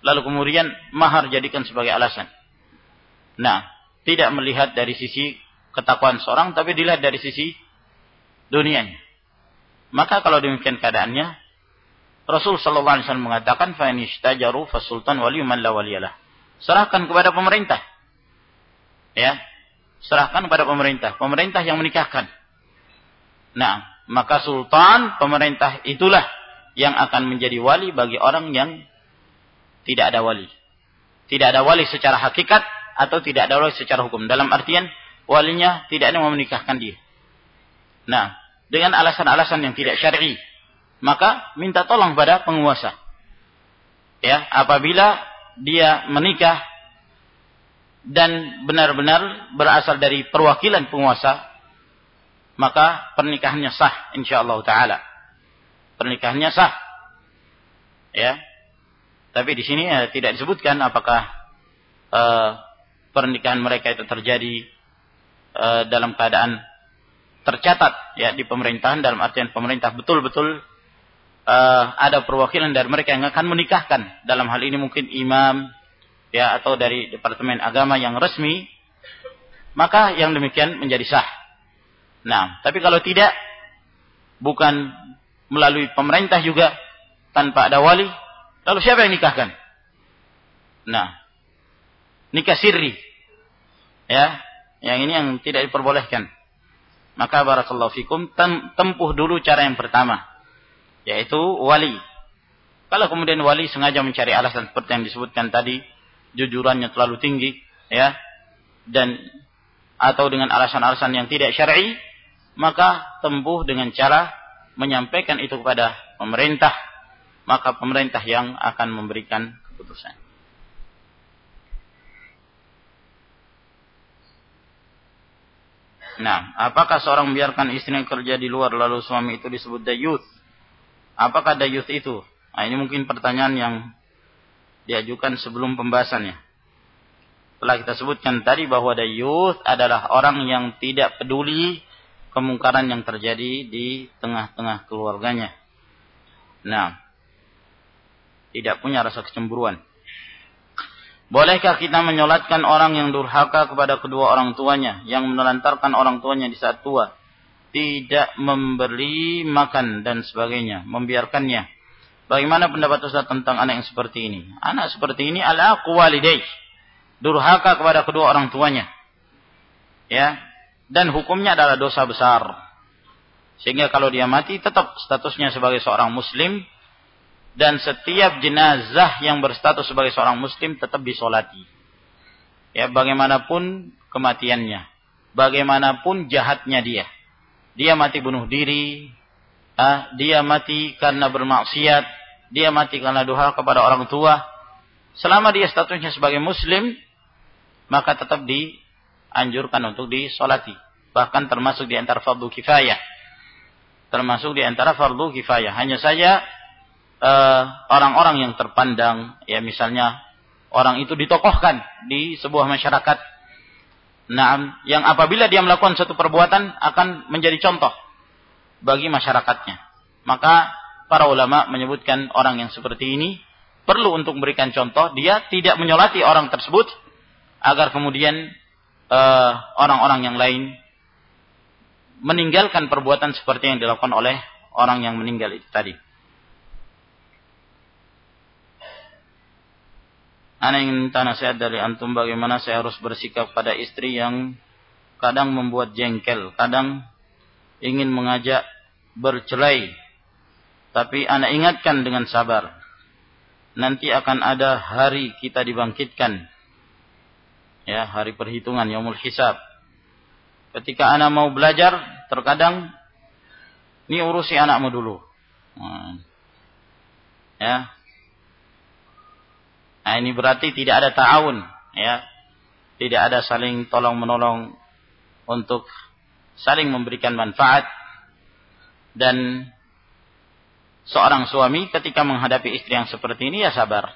lalu kemudian mahar jadikan sebagai alasan. Nah, tidak melihat dari sisi ketakwaan seorang, tapi dilihat dari sisi dunianya. Maka kalau demikian keadaannya, Rasul Sallallahu Alaihi Wasallam mengatakan, "Fanishtajaru fasultan waliyuman la waliyalah." Serahkan kepada pemerintah. Ya, serahkan kepada pemerintah. Pemerintah yang menikahkan. Nah, maka sultan pemerintah itulah yang akan menjadi wali bagi orang yang tidak ada wali. Tidak ada wali secara hakikat atau tidak ada wali secara hukum. Dalam artian walinya tidak ada yang menikahkan dia. Nah, dengan alasan-alasan yang tidak syar'i, maka minta tolong pada penguasa. Ya, apabila dia menikah dan benar-benar berasal dari perwakilan penguasa, maka pernikahannya sah insyaallah taala. Pernikahannya sah. Ya. Tapi di sini ya, tidak disebutkan apakah uh, pernikahan mereka itu terjadi uh, dalam keadaan tercatat ya di pemerintahan dalam artian pemerintah betul-betul uh, ada perwakilan dari mereka yang akan menikahkan dalam hal ini mungkin imam ya atau dari departemen agama yang resmi maka yang demikian menjadi sah. Nah, tapi kalau tidak bukan melalui pemerintah juga tanpa ada wali, lalu siapa yang nikahkan? Nah, nikah sirri. Ya, yang ini yang tidak diperbolehkan. Maka barakallahu fikum tempuh dulu cara yang pertama, yaitu wali. Kalau kemudian wali sengaja mencari alasan seperti yang disebutkan tadi, jujurannya terlalu tinggi ya dan atau dengan alasan-alasan yang tidak syar'i maka tempuh dengan cara menyampaikan itu kepada pemerintah maka pemerintah yang akan memberikan keputusan Nah, apakah seorang membiarkan istrinya kerja di luar lalu suami itu disebut dayuth? Apakah dayuth itu? Nah, ini mungkin pertanyaan yang diajukan sebelum pembahasannya. Telah kita sebutkan tadi bahwa dayuth adalah orang yang tidak peduli kemungkaran yang terjadi di tengah-tengah keluarganya. Nah, tidak punya rasa kecemburuan. Bolehkah kita menyolatkan orang yang durhaka kepada kedua orang tuanya, yang menelantarkan orang tuanya di saat tua, tidak memberi makan dan sebagainya, membiarkannya Bagaimana pendapat Ustaz tentang anak yang seperti ini? Anak seperti ini ala walidai. Durhaka kepada kedua orang tuanya. Ya. Dan hukumnya adalah dosa besar. Sehingga kalau dia mati tetap statusnya sebagai seorang muslim dan setiap jenazah yang berstatus sebagai seorang muslim tetap disolati. Ya, bagaimanapun kematiannya, bagaimanapun jahatnya dia. Dia mati bunuh diri, ah, dia mati karena bermaksiat, dia mati karena doa kepada orang tua, selama dia statusnya sebagai muslim, maka tetap dianjurkan untuk disolati. Bahkan termasuk di antara fardu kifayah. Termasuk di antara fardu kifayah. Hanya saja orang-orang uh, yang terpandang, ya misalnya orang itu ditokohkan di sebuah masyarakat. Nah, yang apabila dia melakukan satu perbuatan akan menjadi contoh bagi masyarakatnya. Maka para ulama menyebutkan orang yang seperti ini perlu untuk memberikan contoh dia tidak menyolati orang tersebut agar kemudian eh, orang-orang uh, yang lain meninggalkan perbuatan seperti yang dilakukan oleh orang yang meninggal itu tadi. Ana ingin minta nasihat dari antum bagaimana saya harus bersikap pada istri yang kadang membuat jengkel, kadang ingin mengajak bercerai tapi anak ingatkan dengan sabar. Nanti akan ada hari kita dibangkitkan. Ya, hari perhitungan, yaumul hisab. Ketika anak mau belajar, terkadang ini urusi anakmu dulu. Hmm. Ya. Nah, ini berarti tidak ada ta'awun, ya. Tidak ada saling tolong menolong untuk saling memberikan manfaat dan seorang suami ketika menghadapi istri yang seperti ini ya sabar.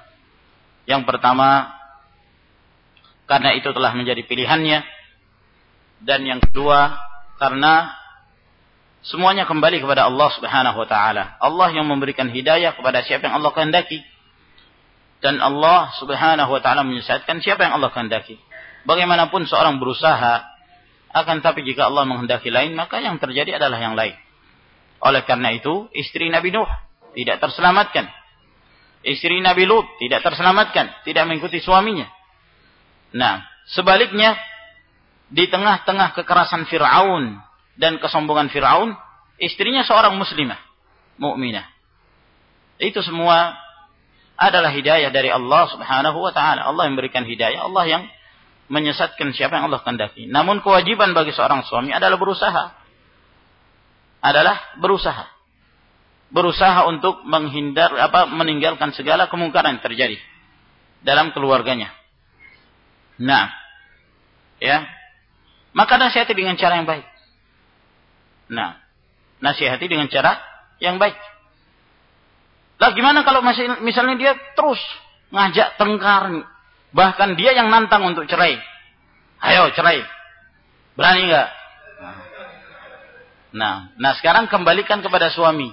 Yang pertama, karena itu telah menjadi pilihannya. Dan yang kedua, karena semuanya kembali kepada Allah Subhanahu wa taala. Allah yang memberikan hidayah kepada siapa yang Allah kehendaki. Dan Allah Subhanahu wa taala menyesatkan siapa yang Allah kehendaki. Bagaimanapun seorang berusaha akan tapi jika Allah menghendaki lain maka yang terjadi adalah yang lain. Oleh karena itu, istri Nabi Nuh tidak terselamatkan. Istri Nabi Lut tidak terselamatkan, tidak mengikuti suaminya. Nah, sebaliknya di tengah-tengah kekerasan Firaun dan kesombongan Firaun, istrinya seorang muslimah, mukminah. Itu semua adalah hidayah dari Allah Subhanahu wa taala. Allah yang memberikan hidayah, Allah yang menyesatkan siapa yang Allah kehendaki. Namun kewajiban bagi seorang suami adalah berusaha. Adalah berusaha. Berusaha untuk menghindar apa meninggalkan segala kemungkaran yang terjadi dalam keluarganya. Nah, ya. Maka nasihati dengan cara yang baik. Nah, nasihati dengan cara yang baik. Lah gimana kalau masih misalnya dia terus ngajak tengkar, bahkan dia yang nantang untuk cerai. Ayo cerai. Berani nggak? Nah, nah sekarang kembalikan kepada suami.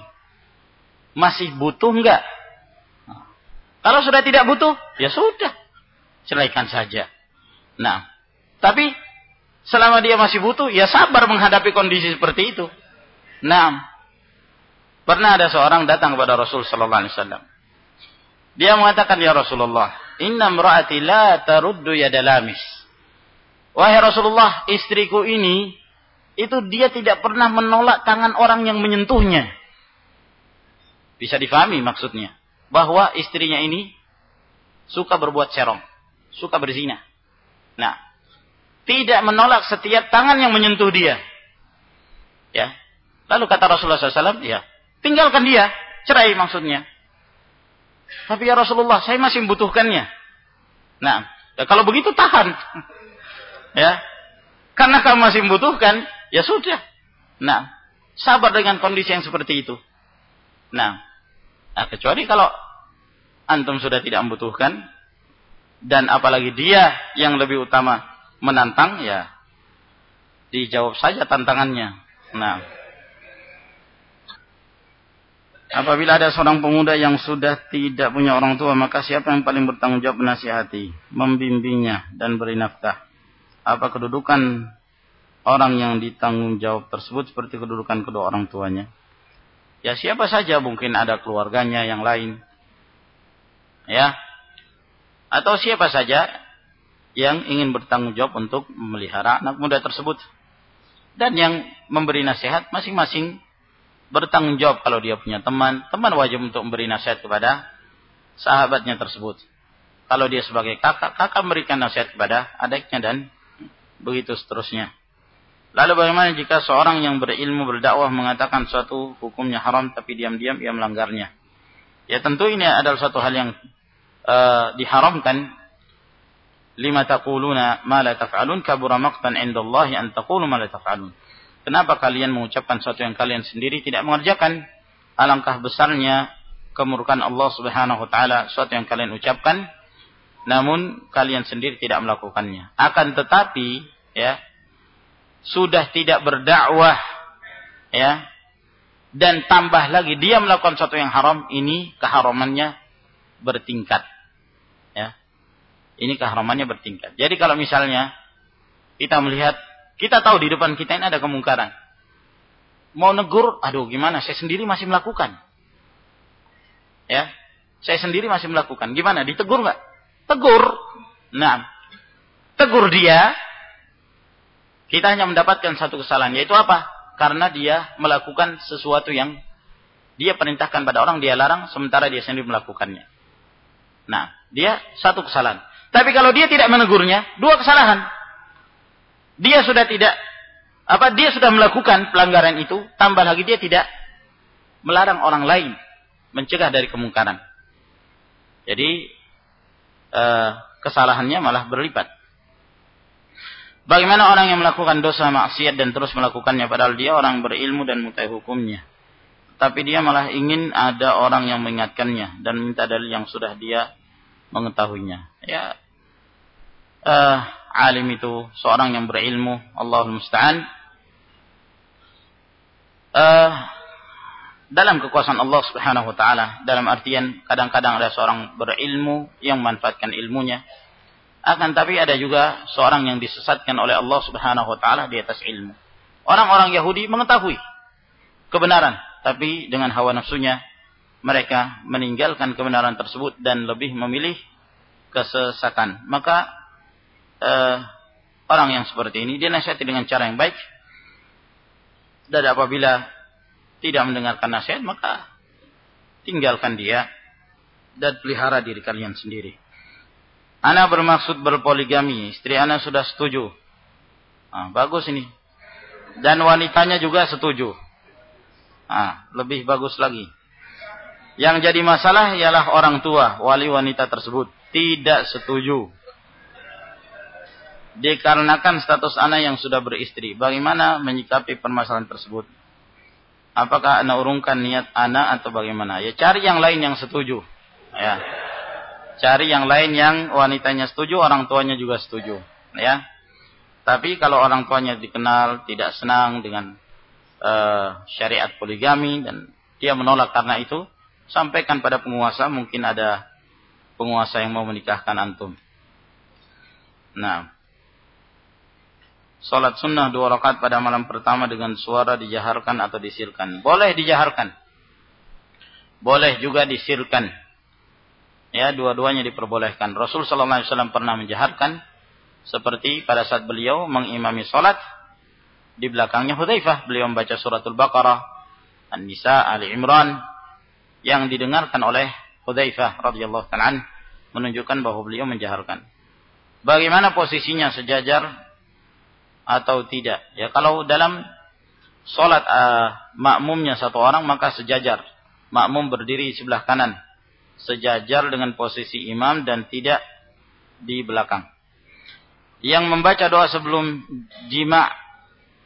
Masih butuh nggak? Kalau sudah tidak butuh, ya sudah. Ceraikan saja. Nah, tapi selama dia masih butuh, ya sabar menghadapi kondisi seperti itu. Nah, pernah ada seorang datang kepada Rasul sallallahu alaihi wasallam. Dia mengatakan, "Ya Rasulullah, inna imra'ati la taruddu yadalamis." Wahai Rasulullah, istriku ini itu dia tidak pernah menolak tangan orang yang menyentuhnya. Bisa difahami maksudnya bahwa istrinya ini suka berbuat serong, suka berzina. Nah, tidak menolak setiap tangan yang menyentuh dia. Ya. Lalu kata Rasulullah SAW, ya, tinggalkan dia, cerai maksudnya. Tapi ya Rasulullah, saya masih membutuhkannya. Nah, ya kalau begitu tahan. *laughs* ya. Karena kamu masih membutuhkan, ya sudah. Nah, sabar dengan kondisi yang seperti itu. Nah, nah kecuali kalau antum sudah tidak membutuhkan, dan apalagi dia yang lebih utama menantang ya dijawab saja tantangannya. Nah, apabila ada seorang pemuda yang sudah tidak punya orang tua, maka siapa yang paling bertanggung jawab menasihati, membimbingnya dan beri nafkah? Apa kedudukan orang yang ditanggung jawab tersebut seperti kedudukan kedua orang tuanya? Ya siapa saja mungkin ada keluarganya yang lain. Ya, atau siapa saja yang ingin bertanggung jawab untuk memelihara anak muda tersebut. Dan yang memberi nasihat masing-masing bertanggung jawab kalau dia punya teman. Teman wajib untuk memberi nasihat kepada sahabatnya tersebut. Kalau dia sebagai kakak, kakak memberikan nasihat kepada adiknya dan begitu seterusnya. Lalu bagaimana jika seorang yang berilmu berdakwah mengatakan suatu hukumnya haram tapi diam-diam ia melanggarnya? Ya tentu ini adalah suatu hal yang uh, diharamkan lima taquluna ma la taf'alun kabura maqtan 'inda Allah an taqulu ma la taf'alun. Kenapa kalian mengucapkan sesuatu yang kalian sendiri tidak mengerjakan? Alangkah besarnya kemurkaan Allah Subhanahu wa taala sesuatu yang kalian ucapkan namun kalian sendiri tidak melakukannya. Akan tetapi ya sudah tidak berdakwah ya dan tambah lagi dia melakukan sesuatu yang haram ini keharamannya bertingkat ini keharamannya bertingkat. Jadi kalau misalnya kita melihat, kita tahu di depan kita ini ada kemungkaran. Mau negur, aduh gimana, saya sendiri masih melakukan. Ya, saya sendiri masih melakukan. Gimana, ditegur nggak? Tegur. Nah, tegur dia, kita hanya mendapatkan satu kesalahan, yaitu apa? Karena dia melakukan sesuatu yang dia perintahkan pada orang, dia larang, sementara dia sendiri melakukannya. Nah, dia satu kesalahan. Tapi kalau dia tidak menegurnya, dua kesalahan. Dia sudah tidak apa dia sudah melakukan pelanggaran itu, tambah lagi dia tidak melarang orang lain mencegah dari kemungkaran. Jadi eh, kesalahannya malah berlipat. Bagaimana orang yang melakukan dosa maksiat dan terus melakukannya padahal dia orang berilmu dan mengetahui hukumnya. Tapi dia malah ingin ada orang yang mengingatkannya dan minta dalil yang sudah dia mengetahuinya. Ya, uh, alim itu seorang yang berilmu, Allahul musta'an. Uh, dalam kekuasaan Allah Subhanahu wa taala, dalam artian kadang-kadang ada seorang berilmu yang memanfaatkan ilmunya. Akan tapi ada juga seorang yang disesatkan oleh Allah Subhanahu wa taala di atas ilmu. Orang-orang Yahudi mengetahui kebenaran, tapi dengan hawa nafsunya mereka meninggalkan kebenaran tersebut dan lebih memilih kesesatan. Maka uh, orang yang seperti ini dia nasihati dengan cara yang baik dan apabila tidak mendengarkan nasihat maka tinggalkan dia dan pelihara diri kalian sendiri. Ana bermaksud berpoligami, istri ana sudah setuju. Nah, bagus ini. Dan wanitanya juga setuju. Nah, lebih bagus lagi. Yang jadi masalah ialah orang tua, wali wanita tersebut tidak setuju. Dikarenakan status anak yang sudah beristri, bagaimana menyikapi permasalahan tersebut? Apakah anak urungkan niat anak atau bagaimana? Ya cari yang lain yang setuju. Ya. Cari yang lain yang wanitanya setuju, orang tuanya juga setuju. Ya. Tapi kalau orang tuanya dikenal tidak senang dengan uh, syariat poligami dan dia menolak karena itu, sampaikan pada penguasa mungkin ada penguasa yang mau menikahkan antum. Nah, Salat sunnah dua rakaat pada malam pertama dengan suara dijaharkan atau disirkan. Boleh dijaharkan. Boleh juga disirkan. Ya, dua-duanya diperbolehkan. Rasul sallallahu alaihi wasallam pernah menjaharkan seperti pada saat beliau mengimami salat di belakangnya Hudzaifah, beliau membaca suratul Baqarah, An-Nisa, Ali Imran yang didengarkan oleh Hudzaifah radhiyallahu taala menunjukkan bahwa beliau menjaharkan. Bagaimana posisinya sejajar atau tidak. Ya kalau dalam sholat uh, makmumnya satu orang maka sejajar. Makmum berdiri di sebelah kanan. Sejajar dengan posisi imam dan tidak di belakang. Yang membaca doa sebelum jima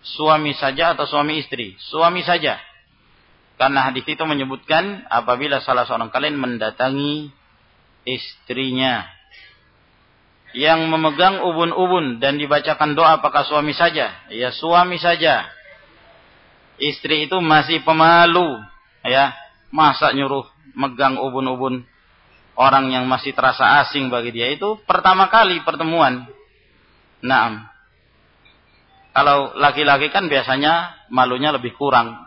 suami saja atau suami istri? Suami saja. Karena hadis itu menyebutkan apabila salah seorang kalian mendatangi istrinya yang memegang ubun-ubun dan dibacakan doa apakah suami saja? Ya suami saja. Istri itu masih pemalu, ya. Masa nyuruh megang ubun-ubun orang yang masih terasa asing bagi dia itu pertama kali pertemuan. Nah, kalau laki-laki kan biasanya malunya lebih kurang,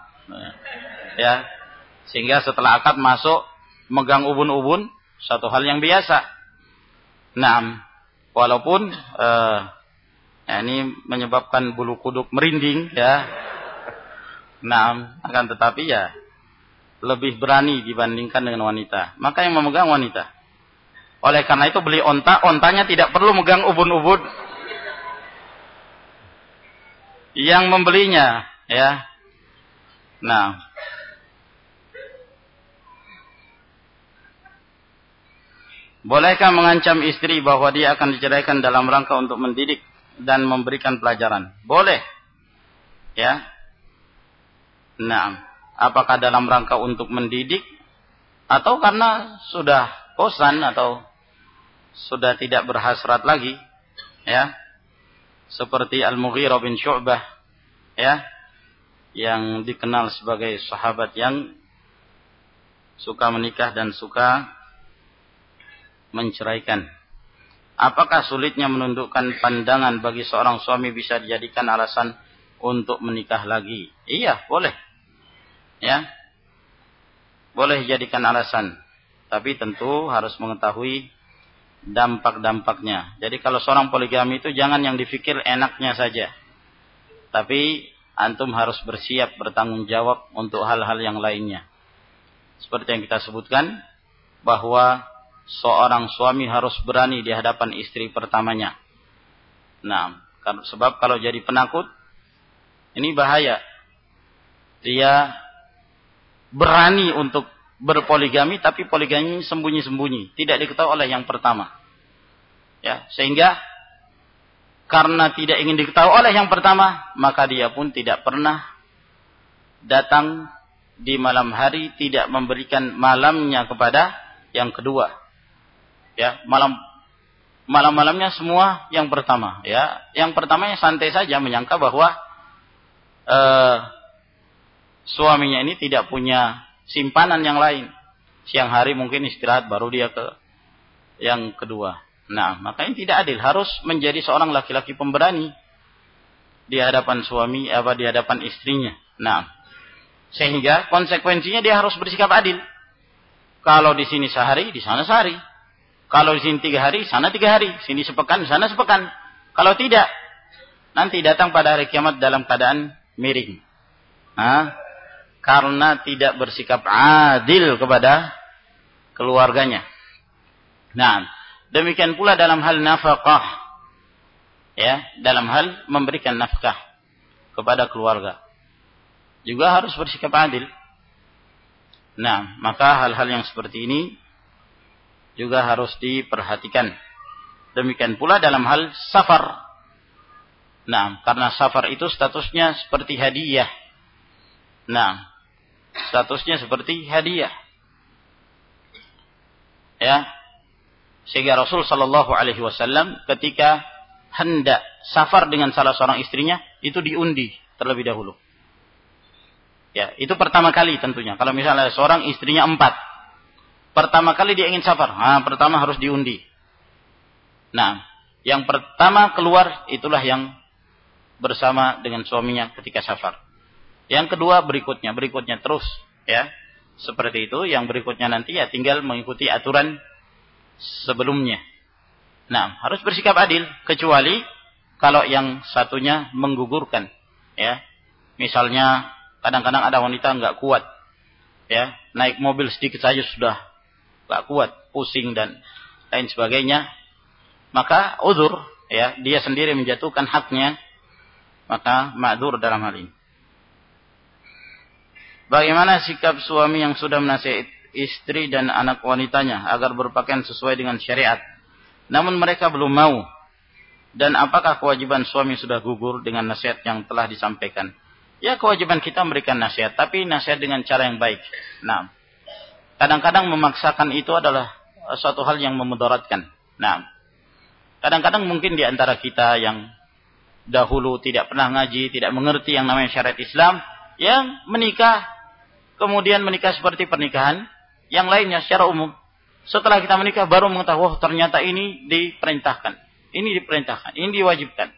ya. Sehingga setelah akad masuk megang ubun-ubun satu hal yang biasa. Nah, walaupun uh, ya ini menyebabkan bulu kuduk merinding ya. Nah, akan tetapi ya lebih berani dibandingkan dengan wanita. Maka yang memegang wanita. Oleh karena itu beli onta, ontanya tidak perlu megang ubun-ubun. Yang membelinya, ya. Nah, Bolehkah mengancam istri bahwa dia akan diceraikan dalam rangka untuk mendidik dan memberikan pelajaran? Boleh. Ya. Nah, apakah dalam rangka untuk mendidik atau karena sudah bosan atau sudah tidak berhasrat lagi? Ya. Seperti Al-Mughirah bin Syu'bah ya yang dikenal sebagai sahabat yang suka menikah dan suka menceraikan. Apakah sulitnya menundukkan pandangan bagi seorang suami bisa dijadikan alasan untuk menikah lagi? Iya, boleh. Ya. Boleh dijadikan alasan. Tapi tentu harus mengetahui dampak-dampaknya. Jadi kalau seorang poligami itu jangan yang dipikir enaknya saja. Tapi antum harus bersiap bertanggung jawab untuk hal-hal yang lainnya. Seperti yang kita sebutkan bahwa seorang suami harus berani di hadapan istri pertamanya. Nah, sebab kalau jadi penakut, ini bahaya. Dia berani untuk berpoligami, tapi poligami sembunyi-sembunyi, tidak diketahui oleh yang pertama. Ya, sehingga karena tidak ingin diketahui oleh yang pertama, maka dia pun tidak pernah datang di malam hari, tidak memberikan malamnya kepada yang kedua ya malam malam-malamnya semua yang pertama ya. Yang pertama yang santai saja menyangka bahwa uh, suaminya ini tidak punya simpanan yang lain. Siang hari mungkin istirahat baru dia ke yang kedua. Nah makanya tidak adil. Harus menjadi seorang laki-laki pemberani di hadapan suami apa di hadapan istrinya. Nah sehingga konsekuensinya dia harus bersikap adil. Kalau di sini sehari di sana sehari kalau di sini tiga hari, sana tiga hari. Sini sepekan, sana sepekan. Kalau tidak, nanti datang pada hari kiamat dalam keadaan miring. Nah, karena tidak bersikap adil kepada keluarganya. Nah, Demikian pula dalam hal nafkah. Ya, dalam hal memberikan nafkah kepada keluarga. Juga harus bersikap adil. Nah, maka hal-hal yang seperti ini juga harus diperhatikan. Demikian pula dalam hal safar. Nah, karena safar itu statusnya seperti hadiah. Nah, statusnya seperti hadiah. Ya, sehingga Rasul Shallallahu Alaihi Wasallam ketika hendak safar dengan salah seorang istrinya itu diundi terlebih dahulu. Ya, itu pertama kali tentunya. Kalau misalnya seorang istrinya empat, pertama kali dia ingin safar, nah, pertama harus diundi. Nah, yang pertama keluar itulah yang bersama dengan suaminya ketika safar. Yang kedua berikutnya, berikutnya terus, ya. Seperti itu, yang berikutnya nanti ya tinggal mengikuti aturan sebelumnya. Nah, harus bersikap adil kecuali kalau yang satunya menggugurkan, ya. Misalnya kadang-kadang ada wanita nggak kuat, ya, naik mobil sedikit saja sudah nggak kuat, pusing dan lain sebagainya. Maka uzur, ya, dia sendiri menjatuhkan haknya, maka ma'dur dalam hal ini. Bagaimana sikap suami yang sudah menasihati istri dan anak wanitanya agar berpakaian sesuai dengan syariat. Namun mereka belum mau. Dan apakah kewajiban suami sudah gugur dengan nasihat yang telah disampaikan? Ya kewajiban kita memberikan nasihat, tapi nasihat dengan cara yang baik. Nah, kadang-kadang memaksakan itu adalah suatu hal yang memudaratkan. Nah, kadang-kadang mungkin di antara kita yang dahulu tidak pernah ngaji, tidak mengerti yang namanya syariat Islam, yang menikah, kemudian menikah seperti pernikahan, yang lainnya secara umum. Setelah kita menikah baru mengetahui, oh ternyata ini diperintahkan. Ini diperintahkan, ini diwajibkan.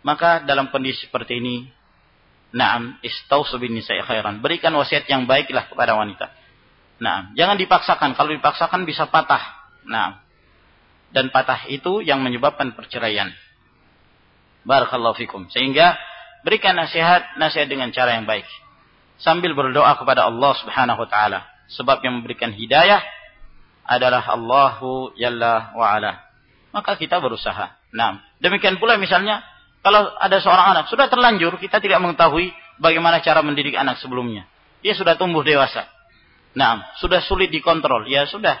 Maka dalam kondisi seperti ini, Naam, istausu bin nisa'i khairan. Berikan wasiat yang baiklah kepada wanita. Nah, jangan dipaksakan. Kalau dipaksakan bisa patah. Nah, dan patah itu yang menyebabkan perceraian. Barakallahu fikum. Sehingga berikan nasihat, nasihat dengan cara yang baik. Sambil berdoa kepada Allah Subhanahu wa taala. Sebab yang memberikan hidayah adalah Allahu Jalla wa ala. Maka kita berusaha. Nah, demikian pula misalnya kalau ada seorang anak sudah terlanjur, kita tidak mengetahui bagaimana cara mendidik anak sebelumnya. Dia sudah tumbuh dewasa. Nah, sudah sulit dikontrol. Ya sudah.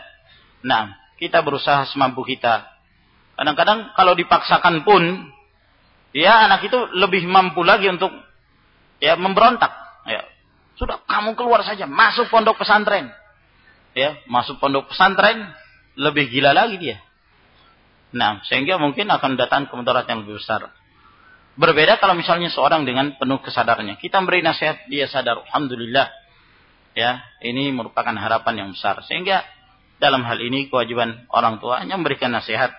Nah, kita berusaha semampu kita. Kadang-kadang kalau dipaksakan pun, ya anak itu lebih mampu lagi untuk ya memberontak. Ya, sudah kamu keluar saja, masuk pondok pesantren. Ya, masuk pondok pesantren lebih gila lagi dia. Nah, sehingga mungkin akan datang ke yang lebih besar. Berbeda kalau misalnya seorang dengan penuh kesadarannya. Kita beri nasihat, dia sadar, Alhamdulillah. Ya, ini merupakan harapan yang besar. Sehingga dalam hal ini kewajiban orang tua hanya memberikan nasihat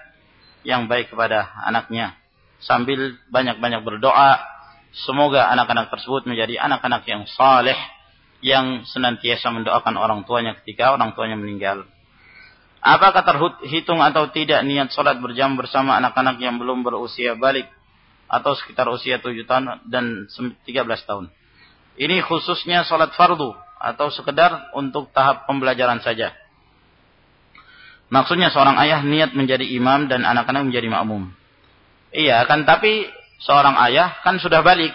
yang baik kepada anaknya. Sambil banyak-banyak berdoa Semoga anak-anak tersebut menjadi anak-anak yang saleh yang senantiasa mendoakan orang tuanya ketika orang tuanya meninggal. Apakah terhitung atau tidak niat sholat berjam bersama anak-anak yang belum berusia balik atau sekitar usia 7 tahun dan 13 tahun? Ini khususnya sholat fardu atau sekedar untuk tahap pembelajaran saja. Maksudnya seorang ayah niat menjadi imam dan anak-anak menjadi makmum. Iya, kan tapi seorang ayah kan sudah balik.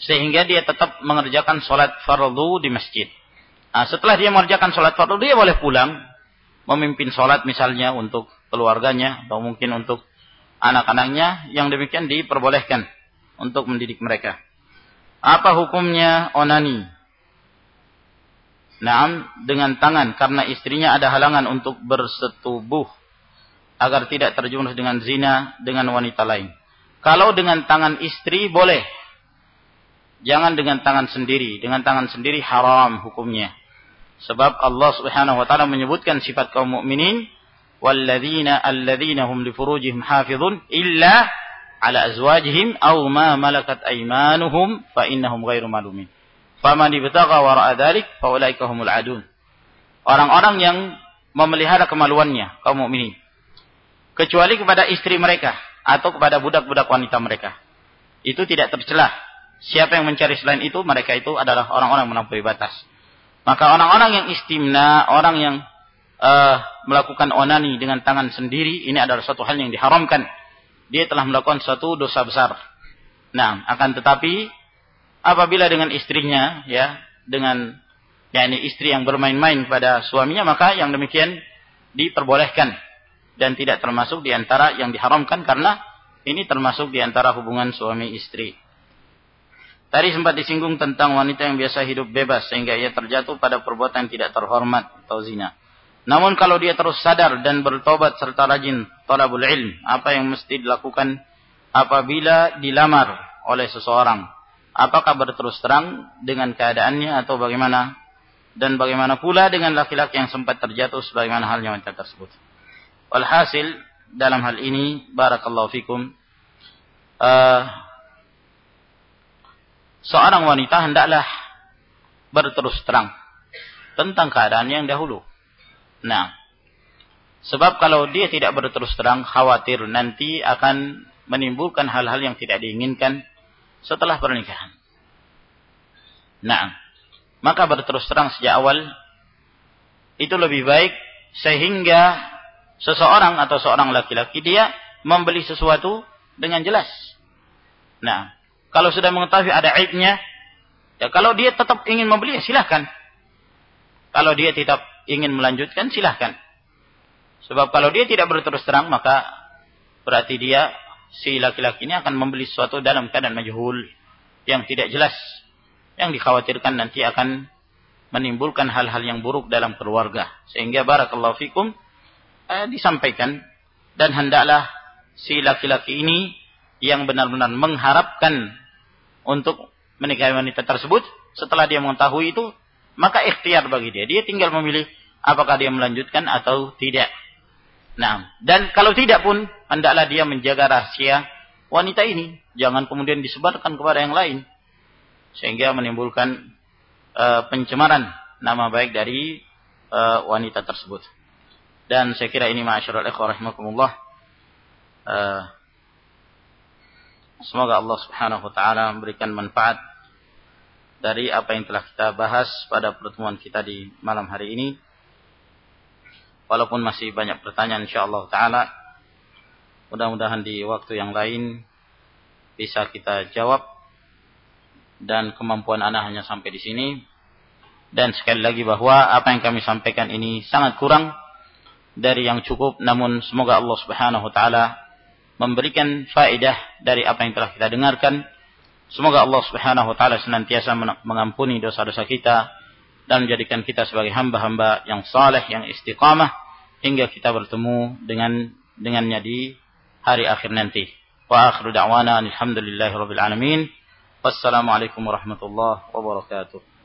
Sehingga dia tetap mengerjakan sholat fardu di masjid. Nah, setelah dia mengerjakan sholat fardu, dia boleh pulang. Memimpin sholat misalnya untuk keluarganya. Atau mungkin untuk anak-anaknya. Yang demikian diperbolehkan untuk mendidik mereka. Apa hukumnya onani? Naam dengan tangan karena istrinya ada halangan untuk bersetubuh agar tidak terjerumus dengan zina dengan wanita lain. Kalau dengan tangan istri boleh. Jangan dengan tangan sendiri. Dengan tangan sendiri haram hukumnya. Sebab Allah Subhanahu wa taala menyebutkan sifat kaum mukminin walladzina alladzina hum li furujihim hafizun illa ala azwajihim aw ma malakat aymanuhum fa innahum ghairu malumin. Faman ibtagha wara'a dzalik fa ulaika humul adun. Orang-orang yang memelihara kemaluannya kaum mukminin kecuali kepada istri mereka atau kepada budak-budak wanita mereka. Itu tidak tercelah. Siapa yang mencari selain itu, mereka itu adalah orang-orang melampaui batas. Maka orang-orang yang istimna, orang yang uh, melakukan onani dengan tangan sendiri ini adalah suatu hal yang diharamkan. Dia telah melakukan suatu dosa besar. Nah, akan tetapi apabila dengan istrinya ya, dengan yakni istri yang bermain-main pada suaminya maka yang demikian diperbolehkan dan tidak termasuk di antara yang diharamkan karena ini termasuk di antara hubungan suami istri. Tadi sempat disinggung tentang wanita yang biasa hidup bebas sehingga ia terjatuh pada perbuatan yang tidak terhormat atau zina. Namun kalau dia terus sadar dan bertobat serta rajin talabul ilm, apa yang mesti dilakukan apabila dilamar oleh seseorang? Apakah berterus terang dengan keadaannya atau bagaimana? Dan bagaimana pula dengan laki-laki yang sempat terjatuh sebagaimana halnya wanita tersebut? Walhasil dalam hal ini barakallahu fikum uh, seorang wanita hendaklah berterus terang tentang keadaan yang dahulu. Nah, sebab kalau dia tidak berterus terang, khawatir nanti akan menimbulkan hal-hal yang tidak diinginkan setelah pernikahan. Nah, maka berterus terang sejak awal itu lebih baik sehingga seseorang atau seorang laki-laki dia membeli sesuatu dengan jelas. Nah, kalau sudah mengetahui ada aibnya, ya kalau dia tetap ingin membeli, ya silahkan. Kalau dia tetap ingin melanjutkan, silahkan. Sebab kalau dia tidak berterus terang, maka berarti dia, si laki-laki ini akan membeli sesuatu dalam keadaan majhul, yang tidak jelas. Yang dikhawatirkan nanti akan menimbulkan hal-hal yang buruk dalam keluarga. Sehingga barakallahu fikum, eh, disampaikan, dan hendaklah si laki-laki ini yang benar-benar mengharapkan untuk menikahi wanita tersebut, setelah dia mengetahui itu, maka ikhtiar bagi dia. Dia tinggal memilih apakah dia melanjutkan atau tidak. Nah, dan kalau tidak pun, hendaklah dia menjaga rahasia wanita ini. Jangan kemudian disebarkan kepada yang lain. Sehingga menimbulkan uh, pencemaran nama baik dari uh, wanita tersebut. Dan saya kira ini ma'asyiral ikhwah rahimakumullah. Uh, Semoga Allah Subhanahu wa taala memberikan manfaat dari apa yang telah kita bahas pada pertemuan kita di malam hari ini. Walaupun masih banyak pertanyaan insyaallah taala mudah-mudahan di waktu yang lain bisa kita jawab dan kemampuan anak hanya sampai di sini. Dan sekali lagi bahwa apa yang kami sampaikan ini sangat kurang dari yang cukup namun semoga Allah Subhanahu wa taala memberikan faedah dari apa yang telah kita dengarkan. Semoga Allah Subhanahu wa taala senantiasa mengampuni dosa-dosa kita dan menjadikan kita sebagai hamba-hamba yang saleh, yang istiqamah hingga kita bertemu dengan dengannya di hari akhir nanti. Wa akhiru da'wana alhamdulillahi rabbil alamin. Wassalamualaikum warahmatullahi wabarakatuh.